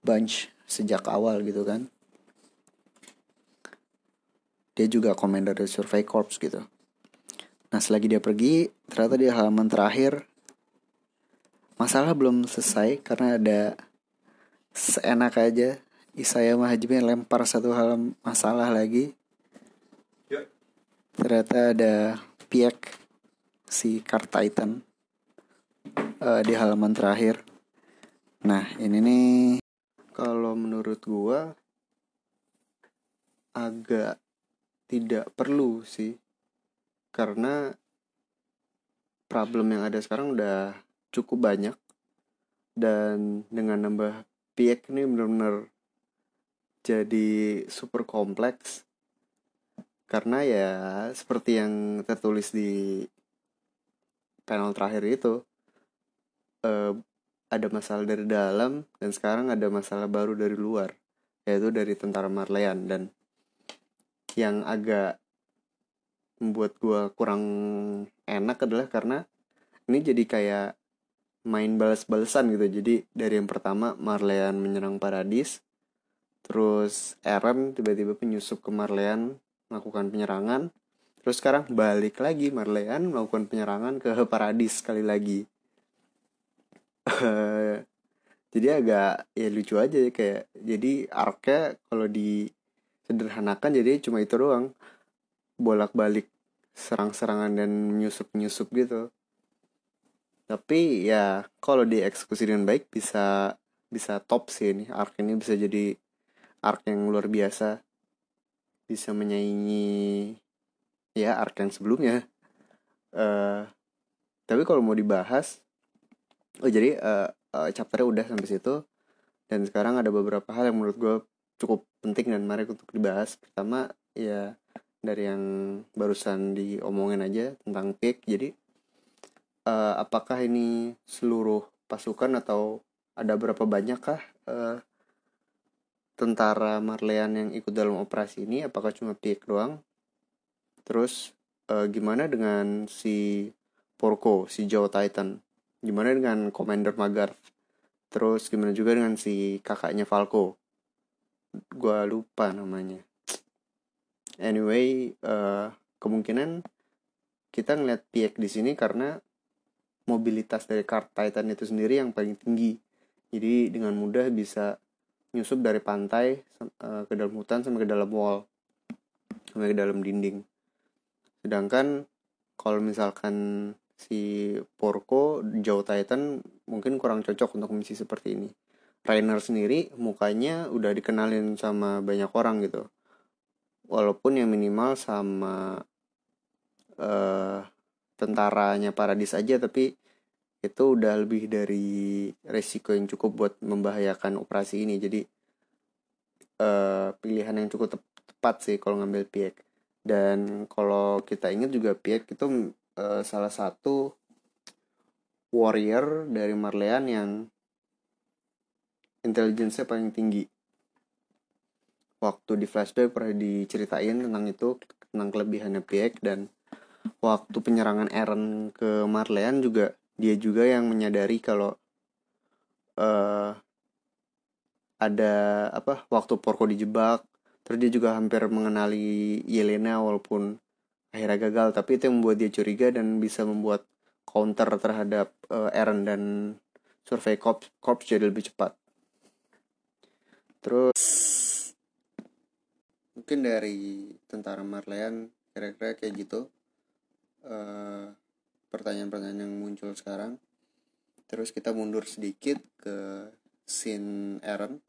bunch sejak awal gitu kan. Dia juga komander dari Survey Corps gitu. Nah selagi dia pergi ternyata di halaman terakhir masalah belum selesai karena ada seenak aja Isaya Mahajime lempar satu hal masalah lagi. Ya. ternyata ada piek si Car Titan uh, di halaman terakhir. Nah ini nih. Kalau menurut gua agak tidak perlu sih. Karena problem yang ada sekarang udah cukup banyak. Dan dengan nambah piek ini benar-benar jadi super kompleks. Karena ya seperti yang tertulis di panel terakhir itu uh, ada masalah dari dalam dan sekarang ada masalah baru dari luar yaitu dari tentara Marleyan. Dan yang agak membuat gue kurang enak adalah karena ini jadi kayak main balas-balasan gitu. Jadi dari yang pertama Marleyan menyerang Paradis terus Eren tiba-tiba penyusup ke Marleyan melakukan penyerangan. Terus sekarang balik lagi Marleyan melakukan penyerangan ke [LAUGHS] Paradis sekali lagi. [LAUGHS] Jadi agak ya lucu aja ya kayak jadi arknya kalau disederhanakan jadi cuma itu doang. Bolak-balik serang-serangan dan menyusup-nyusup gitu. Tapi ya kalau dieksekusi dengan baik bisa bisa top sih ini. Arc ini bisa jadi arc yang luar biasa. Bisa menyaingi ya arc yang sebelumnya. Uh, tapi kalau mau dibahas oh jadi uh, uh, chapternya udah sampai situ. Dan sekarang ada beberapa hal yang menurut gue cukup penting dan menarik untuk dibahas. Pertama ya dari yang barusan diomongin aja tentang pick jadi uh, apakah ini seluruh pasukan atau ada berapa banyak kah uh, tentara Marleyan yang ikut dalam operasi ini apakah cuma Piek doang? Terus uh, gimana dengan si Porco si Joe Titan? Gimana dengan Commander Magarth? Terus gimana juga dengan si kakaknya Falco? Gue lupa namanya. Anyway uh, kemungkinan kita ngeliat Piek di sini karena mobilitas dari kart Titan itu sendiri yang paling tinggi. Jadi dengan mudah bisa nyusup dari pantai uh, ke dalam hutan sampai ke dalam wall, sampai ke dalam dinding. Sedangkan kalau misalkan si Porco jauh Titan mungkin kurang cocok untuk misi seperti ini. Rainer sendiri mukanya udah dikenalin sama banyak orang gitu. Walaupun yang minimal sama uh, tentaranya Paradis aja tapi itu udah lebih dari resiko yang cukup buat membahayakan operasi ini. Jadi uh, pilihan yang cukup tepat sih kalau ngambil Piek. Dan kalau kita ingat juga Piek itu uh, salah satu warrior dari Marleyan yang intelijensinya paling tinggi. Waktu di flashback pernah diceritain tentang itu tentang kelebihannya Piek dan waktu penyerangan Eren ke Marleyan juga dia juga yang menyadari kalau uh, ada apa waktu Porco dijebak. Terus dia juga hampir mengenali Yelena walaupun akhirnya gagal. Tapi itu yang membuat dia curiga dan bisa membuat counter terhadap uh, Eren dan survei corps, corps jadi lebih cepat. Terus mungkin dari tentara Marleyan kira-kira kayak gitu uh, pertanyaan-pertanyaan yang muncul sekarang. Terus kita mundur sedikit ke scene Aaron.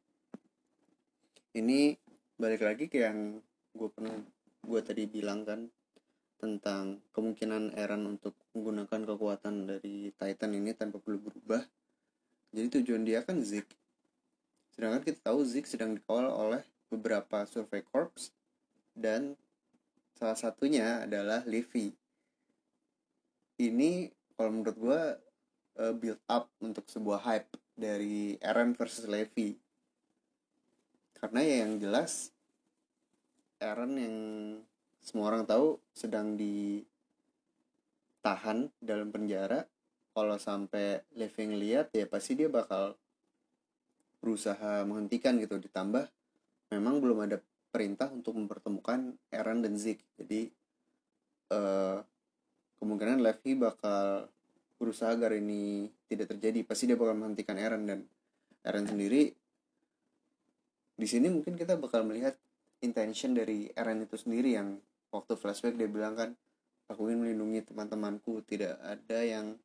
Ini balik lagi ke yang gue pernah gue tadi bilang kan tentang kemungkinan Aaron untuk menggunakan kekuatan dari Titan ini tanpa perlu berubah. Jadi tujuan dia kan Zik. Sedangkan kita tahu Zik sedang dikawal oleh beberapa survei corps dan salah satunya adalah Levi ini kalau menurut gue uh, build up untuk sebuah hype dari Aaron versus Levi. Karena ya yang jelas Aaron yang semua orang tahu sedang ditahan dalam penjara. Kalau sampai Levi ngeliat ya pasti dia bakal berusaha menghentikan gitu. Ditambah memang belum ada perintah untuk mempertemukan Aaron dan Zeke. Jadi uh, kemungkinan Levi bakal berusaha agar ini tidak terjadi. Pasti dia bakal menghentikan Eren dan Eren sendiri. Di sini mungkin kita bakal melihat intention dari Eren itu sendiri yang waktu flashback dia bilang kan aku ingin melindungi teman-temanku tidak ada yang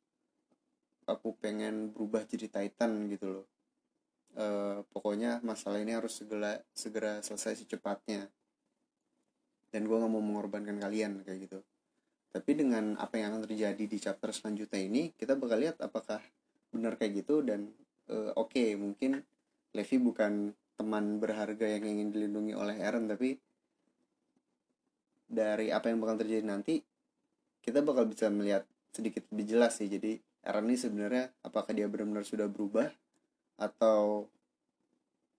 aku pengen berubah jadi Titan gitu loh. E, pokoknya masalah ini harus segera segera selesai secepatnya. Dan gue nggak mau mengorbankan kalian kayak gitu tapi dengan apa yang akan terjadi di chapter selanjutnya ini kita bakal lihat apakah benar kayak gitu dan uh, oke okay, mungkin Levi bukan teman berharga yang ingin dilindungi oleh Eren tapi dari apa yang bakal terjadi nanti kita bakal bisa melihat sedikit lebih jelas sih. Jadi Eren ini sebenarnya apakah dia benar-benar sudah berubah atau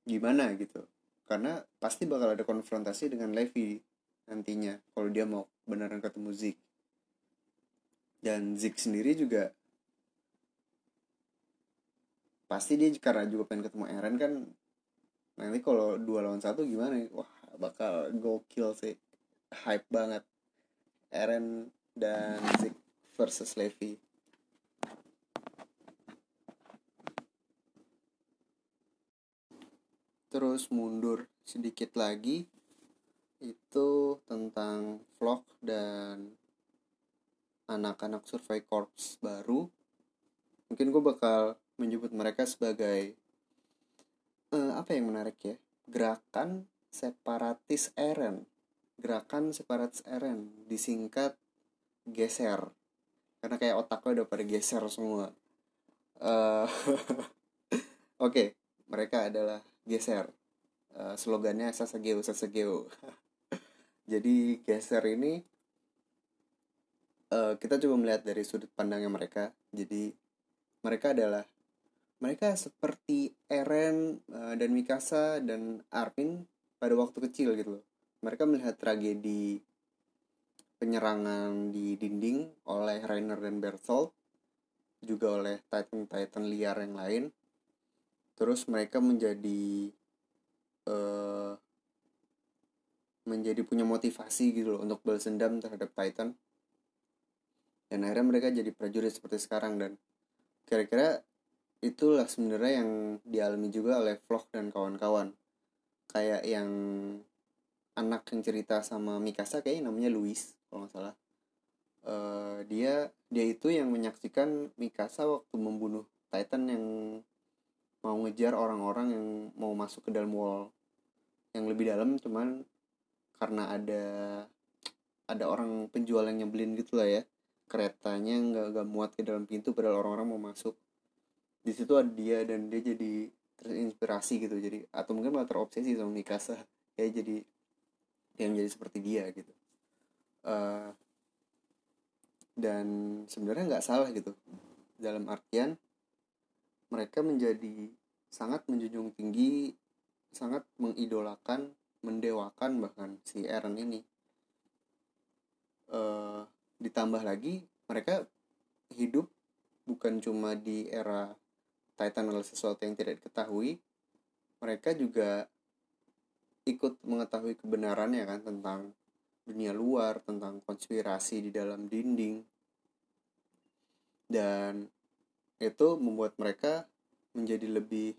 gimana gitu. Karena pasti bakal ada konfrontasi dengan Levi nantinya kalau dia mau beneran ketemu Zeke dan Zik sendiri juga pasti dia karena juga pengen ketemu Eren kan nanti kalau dua lawan satu gimana? Wah bakal gokil sih. Hype banget. Eren dan Zik versus Levi terus mundur sedikit lagi itu tentang vlog dan anak-anak survei corps baru mungkin gue bakal menyebut mereka sebagai uh, apa yang menarik ya? Gerakan separatis Eren. Gerakan separatis Eren disingkat geser. Karena kayak otaknya udah pada geser semua. Uh, [LAUGHS] oke okay, mereka adalah geser. Uh, slogannya sasageo sasageo [LAUGHS] jadi geser ini uh, kita coba melihat dari sudut pandangnya mereka. Jadi mereka adalah mereka seperti Eren uh, dan Mikasa dan Armin pada waktu kecil gitu loh. Mereka melihat tragedi penyerangan di dinding oleh Rainer dan Berthold juga oleh Titan-Titan liar yang lain. Terus mereka menjadi uh, menjadi punya motivasi gitu loh untuk balas dendam terhadap Titan dan akhirnya mereka jadi prajurit seperti sekarang dan kira-kira itulah sebenarnya yang dialami juga oleh vlog dan kawan-kawan. Kayak yang anak yang cerita sama Mikasa kayak namanya Luis kalau nggak salah. Uh, dia dia itu yang menyaksikan Mikasa waktu membunuh Titan yang mau ngejar orang-orang yang mau masuk ke dalam wall yang lebih dalam cuman karena ada ada orang penjual yang nyebelin gitu lah ya keretanya nggak nggak muat ke dalam pintu padahal orang-orang mau masuk. Di situ ada dia dan dia jadi terinspirasi gitu jadi atau mungkin malah terobsesi sama Mikasa. Ya jadi yang jadi seperti dia gitu. Uh, dan sebenarnya nggak salah gitu. Dalam artian mereka menjadi sangat menjunjung tinggi sangat mengidolakan mendewakan bahkan si Eren ini. Uh, ditambah lagi mereka hidup bukan cuma di era Titan adalah sesuatu yang tidak diketahui mereka juga ikut mengetahui kebenarannya kan tentang dunia luar tentang konspirasi di dalam dinding. Dan itu membuat mereka menjadi lebih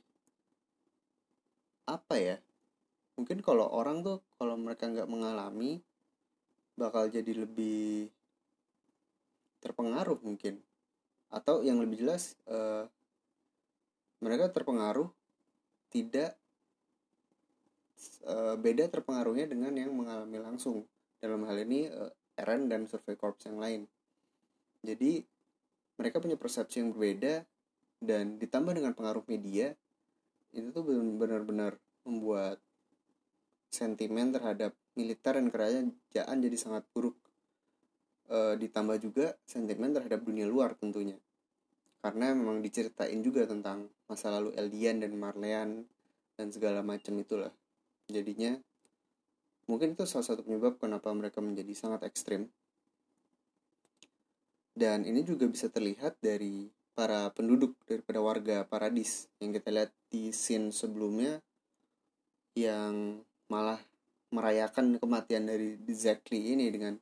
apa ya mungkin kalau orang tuh kalau mereka nggak mengalami bakal jadi lebih terpengaruh mungkin. Atau yang lebih jelas uh, mereka terpengaruh tidak uh, beda terpengaruhnya dengan yang mengalami langsung. Dalam hal ini uh, Eren dan Survey Corps yang lain. Jadi mereka punya persepsi yang berbeda dan ditambah dengan pengaruh media itu tuh benar-benar membuat sentimen terhadap militer dan kerajaan jadi sangat buruk e, ditambah juga sentimen terhadap dunia luar tentunya. Karena memang diceritain juga tentang masa lalu Eldian dan Marleyan dan segala macam itulah. Jadinya mungkin itu salah satu penyebab kenapa mereka menjadi sangat ekstrim. Dan ini juga bisa terlihat dari para penduduk daripada warga Paradis yang kita lihat di scene sebelumnya yang malah merayakan kematian dari Zekli ini dengan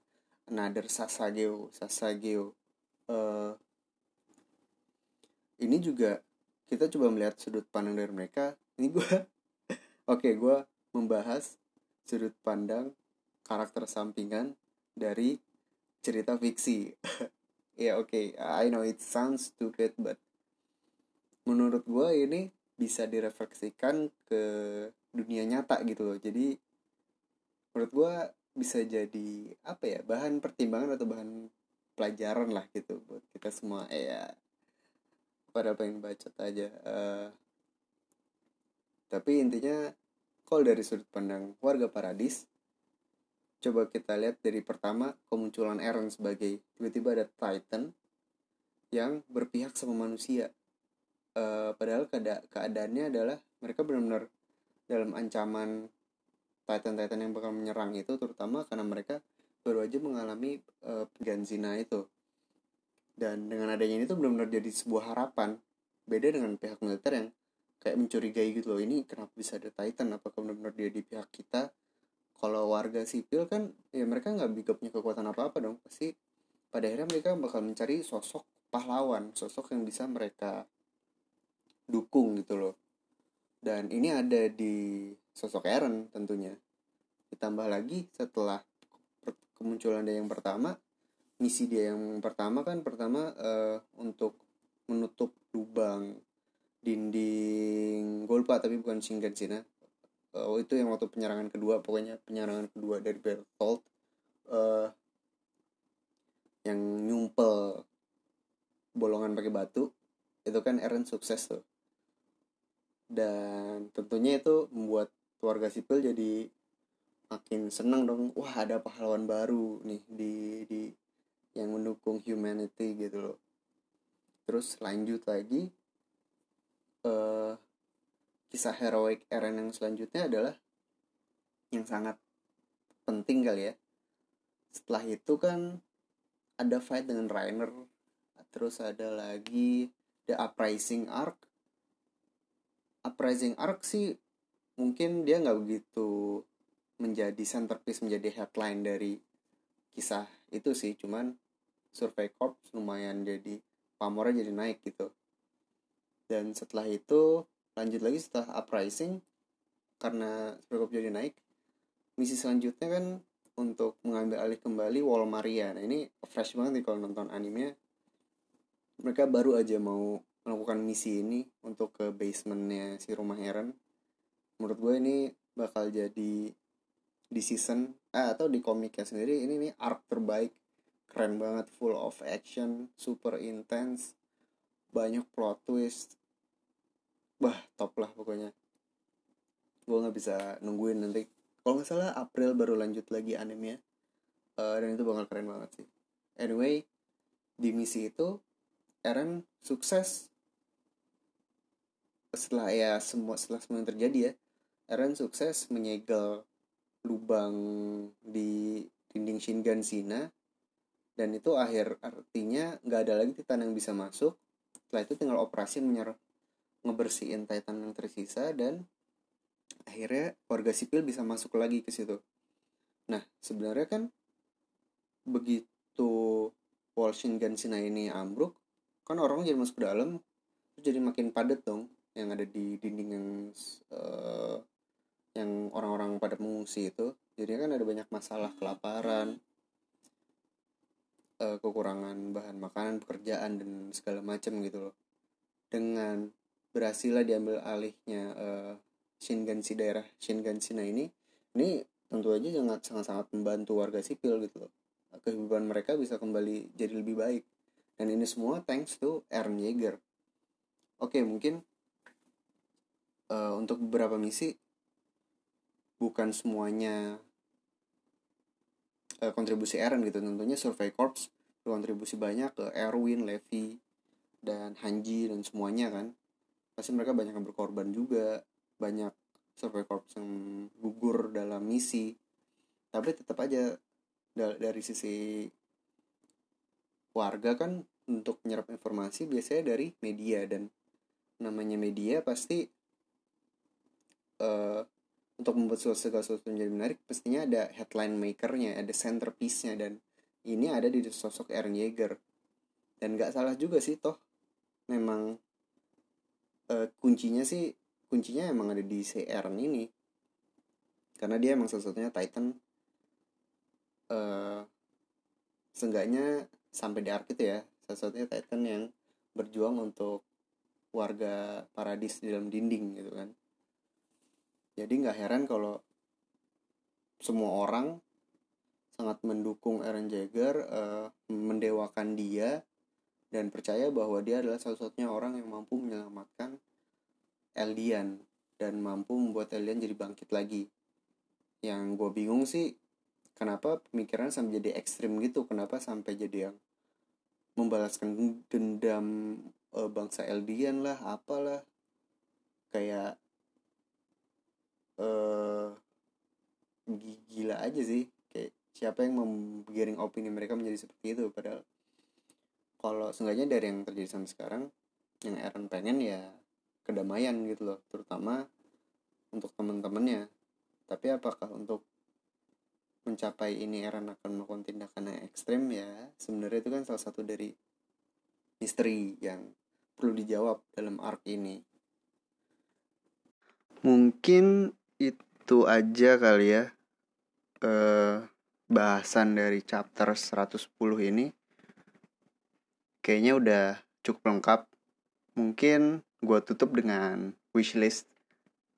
another Sasageo Sasageo. Uh, ini juga kita coba melihat sudut pandang dari mereka. Ini gue [LAUGHS] oke okay, gue membahas sudut pandang karakter sampingan dari cerita fiksi. [LAUGHS] Ya yeah, oke okay. I know it sounds stupid but menurut gue ini bisa direfleksikan ke dunia nyata gitu loh. Jadi menurut gue bisa jadi apa ya bahan pertimbangan atau bahan pelajaran lah gitu buat kita semua. Ya pada pengen baca aja uh, tapi intinya kalau dari sudut pandang warga paradis coba kita lihat dari pertama kemunculan Eren sebagai tiba-tiba ada Titan yang berpihak sama manusia. Uh, padahal keada keadaannya adalah mereka benar-benar dalam ancaman Titan-Titan yang bakal menyerang itu terutama karena mereka baru aja mengalami uh, zina itu. Dan dengan adanya ini tuh benar-benar jadi sebuah harapan. Beda dengan pihak militer yang kayak mencurigai gitu loh ini kenapa bisa ada Titan? Apakah benar-benar dia di pihak kita? Kalau warga sipil kan ya mereka nggak bisa kekuatan apa-apa dong. Pasti pada akhirnya mereka bakal mencari sosok pahlawan sosok yang bisa mereka dukung gitu loh. Dan ini ada di sosok Eren tentunya. Ditambah lagi setelah kemunculan dia yang pertama misi dia yang pertama kan pertama uh, untuk menutup lubang dinding Golpa tapi bukan Shingansina uh, itu yang waktu penyerangan kedua pokoknya penyerangan kedua dari Bertolt uh, yang nyumpel bolongan pakai batu itu kan Eren sukses tuh. Dan tentunya itu membuat warga sipil jadi makin seneng dong wah ada pahlawan baru nih di di yang mendukung humanity gitu loh. Terus lanjut lagi uh, kisah heroik Eren yang selanjutnya adalah yang sangat penting kali ya. Setelah itu kan ada fight dengan Rainer terus ada lagi The Uprising Arc. Uprising Arc sih mungkin dia nggak begitu menjadi centerpiece menjadi headline dari kisah itu sih. Cuman Survey Corps lumayan jadi pamornya jadi naik gitu. Dan setelah itu lanjut lagi setelah uprising karena Survey Corps jadi naik misi selanjutnya kan untuk mengambil alih kembali Wall Maria nah ini fresh banget nih kalau nonton anime mereka baru aja mau melakukan misi ini untuk ke basementnya si rumah Heron menurut gue ini bakal jadi di season eh, atau di komiknya sendiri ini nih arc terbaik. Keren banget full of action super intense banyak plot twist. Bah top lah pokoknya. Gue nggak bisa nungguin nanti. Kalau nggak salah April baru lanjut lagi anime uh, dan itu bakal keren banget sih. Anyway di misi itu Eren sukses. Setelah ya semua setelah semua yang terjadi ya Eren sukses menyegel lubang di dinding Shingan Sina. Dan itu akhir artinya nggak ada lagi titan yang bisa masuk. Setelah itu tinggal operasi menyer ngebersihin titan yang tersisa dan akhirnya warga sipil bisa masuk lagi ke situ. Nah sebenarnya kan begitu wall Shingan Sina ini ambruk kan orang jadi masuk ke dalam jadi makin padat dong yang ada di dinding yang uh, yang orang-orang pada mengungsi itu jadi kan ada banyak masalah kelaparan uh, kekurangan bahan makanan pekerjaan dan segala macam gitu loh. Dengan berhasilnya diambil alihnya uh, Shinganshi daerah Shinganshi nah ini ini tentu aja sangat sangat sangat membantu warga sipil gitu loh. Kehidupan mereka bisa kembali jadi lebih baik. Dan ini semua thanks to Aaron Yeager. Oke mungkin uh, untuk beberapa misi bukan semuanya uh, kontribusi Eren gitu. Tentunya Survey Corps berkontribusi banyak ke Erwin, Levi, dan Hanji dan semuanya kan. Pasti mereka banyak yang berkorban juga. Banyak Survey Corps yang gugur dalam misi. Tapi tetap aja dari sisi warga kan untuk menyerap informasi biasanya dari media. Dan namanya media pasti uh, untuk membuat segala sesuatu menjadi menarik pastinya ada headline makernya ada centerpiece-nya dan ini ada di sosok Aaron Yeager. Dan nggak salah juga sih toh memang uh, kuncinya sih kuncinya emang ada di si ini. Karena dia emang satu-satunya Titan uh, seenggaknya sampai di arc itu ya satu-satunya Titan yang berjuang untuk warga paradis di dalam dinding gitu kan jadi nggak heran kalau semua orang sangat mendukung Aaron Jagger uh, mendewakan dia dan percaya bahwa dia adalah satu-satunya orang yang mampu menyelamatkan Eldian dan mampu membuat Eldian jadi bangkit lagi. Yang gue bingung sih kenapa pemikiran sampai jadi ekstrim gitu? Kenapa sampai jadi yang membalaskan dendam uh, bangsa Eldian lah apalah. Kayak uh, gila aja sih. Kayak siapa yang menggiring opini mereka menjadi seperti itu? Padahal kalau seenggaknya dari yang terjadi sampai sekarang yang Aaron pengen ya kedamaian gitu loh terutama untuk teman-temannya tapi apakah untuk mencapai ini Aaron akan melakukan tindakan yang ekstrim? Ya sebenarnya itu kan salah satu dari misteri yang perlu dijawab dalam arc ini. Mungkin itu aja kali ya eh, bahasan dari chapter 110 ini. Kayaknya udah cukup lengkap. Mungkin gue tutup dengan wishlist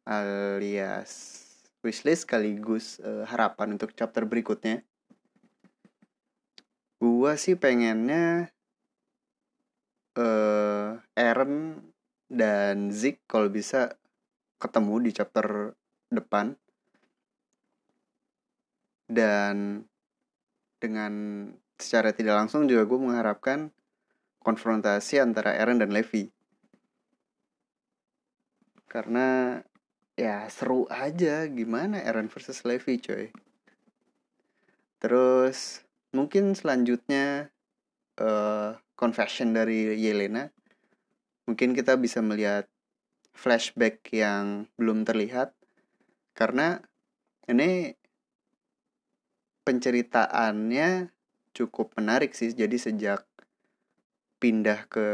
alias wishlist sekaligus uh, harapan untuk chapter berikutnya. Gue sih pengennya uh, Aaron dan Zik kalau bisa ketemu di chapter depan. Dan dengan secara tidak langsung juga gue mengharapkan konfrontasi antara Eren dan Levi. Karena ya seru aja gimana Eren versus Levi coy. Terus mungkin selanjutnya uh, confession dari Yelena. Mungkin kita bisa melihat flashback yang belum terlihat karena ini penceritaannya cukup menarik sih. Jadi sejak pindah ke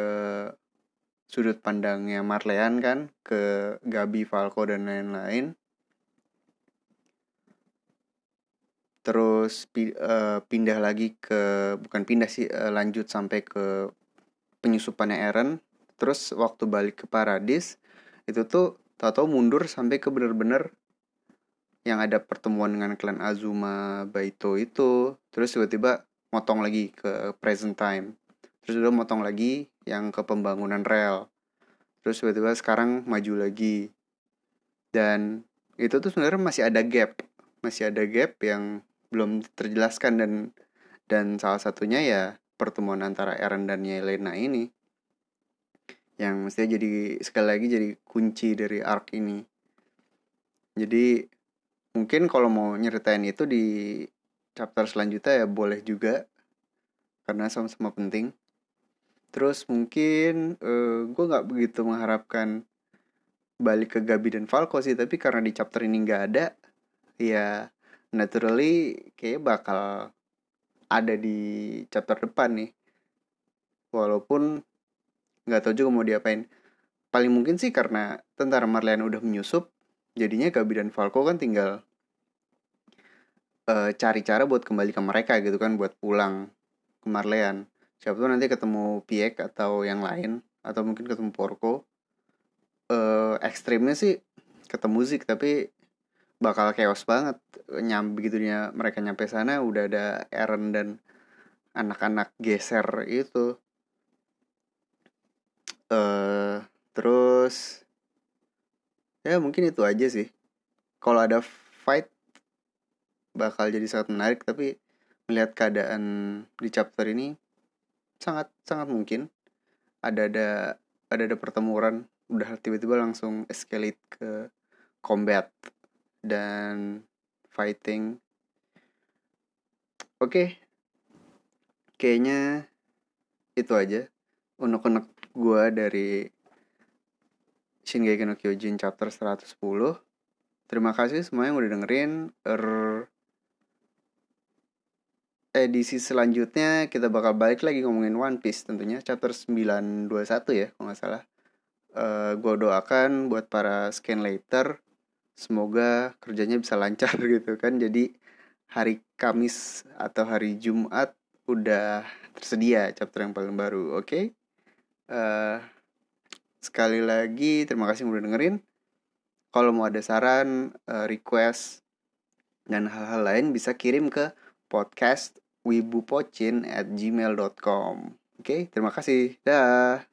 sudut pandangnya Marleyan kan ke Gabi Falco dan lain-lain. Terus uh, pindah lagi ke bukan pindah sih uh, lanjut sampai ke penyusupannya Eren. Terus waktu balik ke Paradis itu tuh tau-tau mundur sampai ke bener-bener yang ada pertemuan dengan klan Azuma Baito itu terus tiba-tiba motong lagi ke present time. Terus udah motong lagi yang ke pembangunan rel. Terus tiba-tiba sekarang maju lagi. Dan itu tuh sebenarnya masih ada gap. Masih ada gap yang belum terjelaskan dan dan salah satunya ya pertemuan antara Eren dan Yelena ini. Yang mestinya jadi sekali lagi jadi kunci dari arc ini. Jadi mungkin kalau mau nyeritain itu di chapter selanjutnya ya boleh juga karena sama-sama penting. Terus mungkin uh, gue nggak begitu mengharapkan balik ke Gabi dan Falco sih tapi karena di chapter ini nggak ada ya naturally kayak bakal ada di chapter depan nih. Walaupun nggak tahu juga mau diapain. Paling mungkin sih karena tentara Marlian udah menyusup jadinya Gabi dan Falco kan tinggal uh, cari cara buat kembali ke mereka gitu kan buat pulang ke Marleyan. Siapa tuh nanti ketemu Piek atau yang lain atau mungkin ketemu Porco. Uh, ekstrimnya sih ketemu Zik tapi bakal chaos banget. Nyam begitunya mereka nyampe sana udah ada Aaron dan anak-anak geser itu. Uh, terus ya mungkin itu aja sih kalau ada fight bakal jadi sangat menarik tapi melihat keadaan di chapter ini sangat sangat mungkin ada ada ada ada pertemuan udah tiba-tiba langsung escalate ke combat dan fighting oke okay. kayaknya itu aja unek-unek gue dari Shingeki no Kyojin chapter 110 Terima kasih semua yang udah dengerin. Er... Edisi selanjutnya kita bakal balik lagi ngomongin One Piece tentunya Chapter 921 ya kalau nggak salah. Uh, Gue doakan buat para scan later Semoga kerjanya bisa lancar [LAUGHS] gitu kan. Jadi hari Kamis atau hari Jumat udah tersedia chapter yang paling baru oke? Okay? uh, eh, Sekali lagi terima kasih udah dengerin. Kalau mau ada saran, eh, request, dan hal-hal lain bisa kirim ke podcast wibupocin at gmail.com Oke, terima kasih. Dah.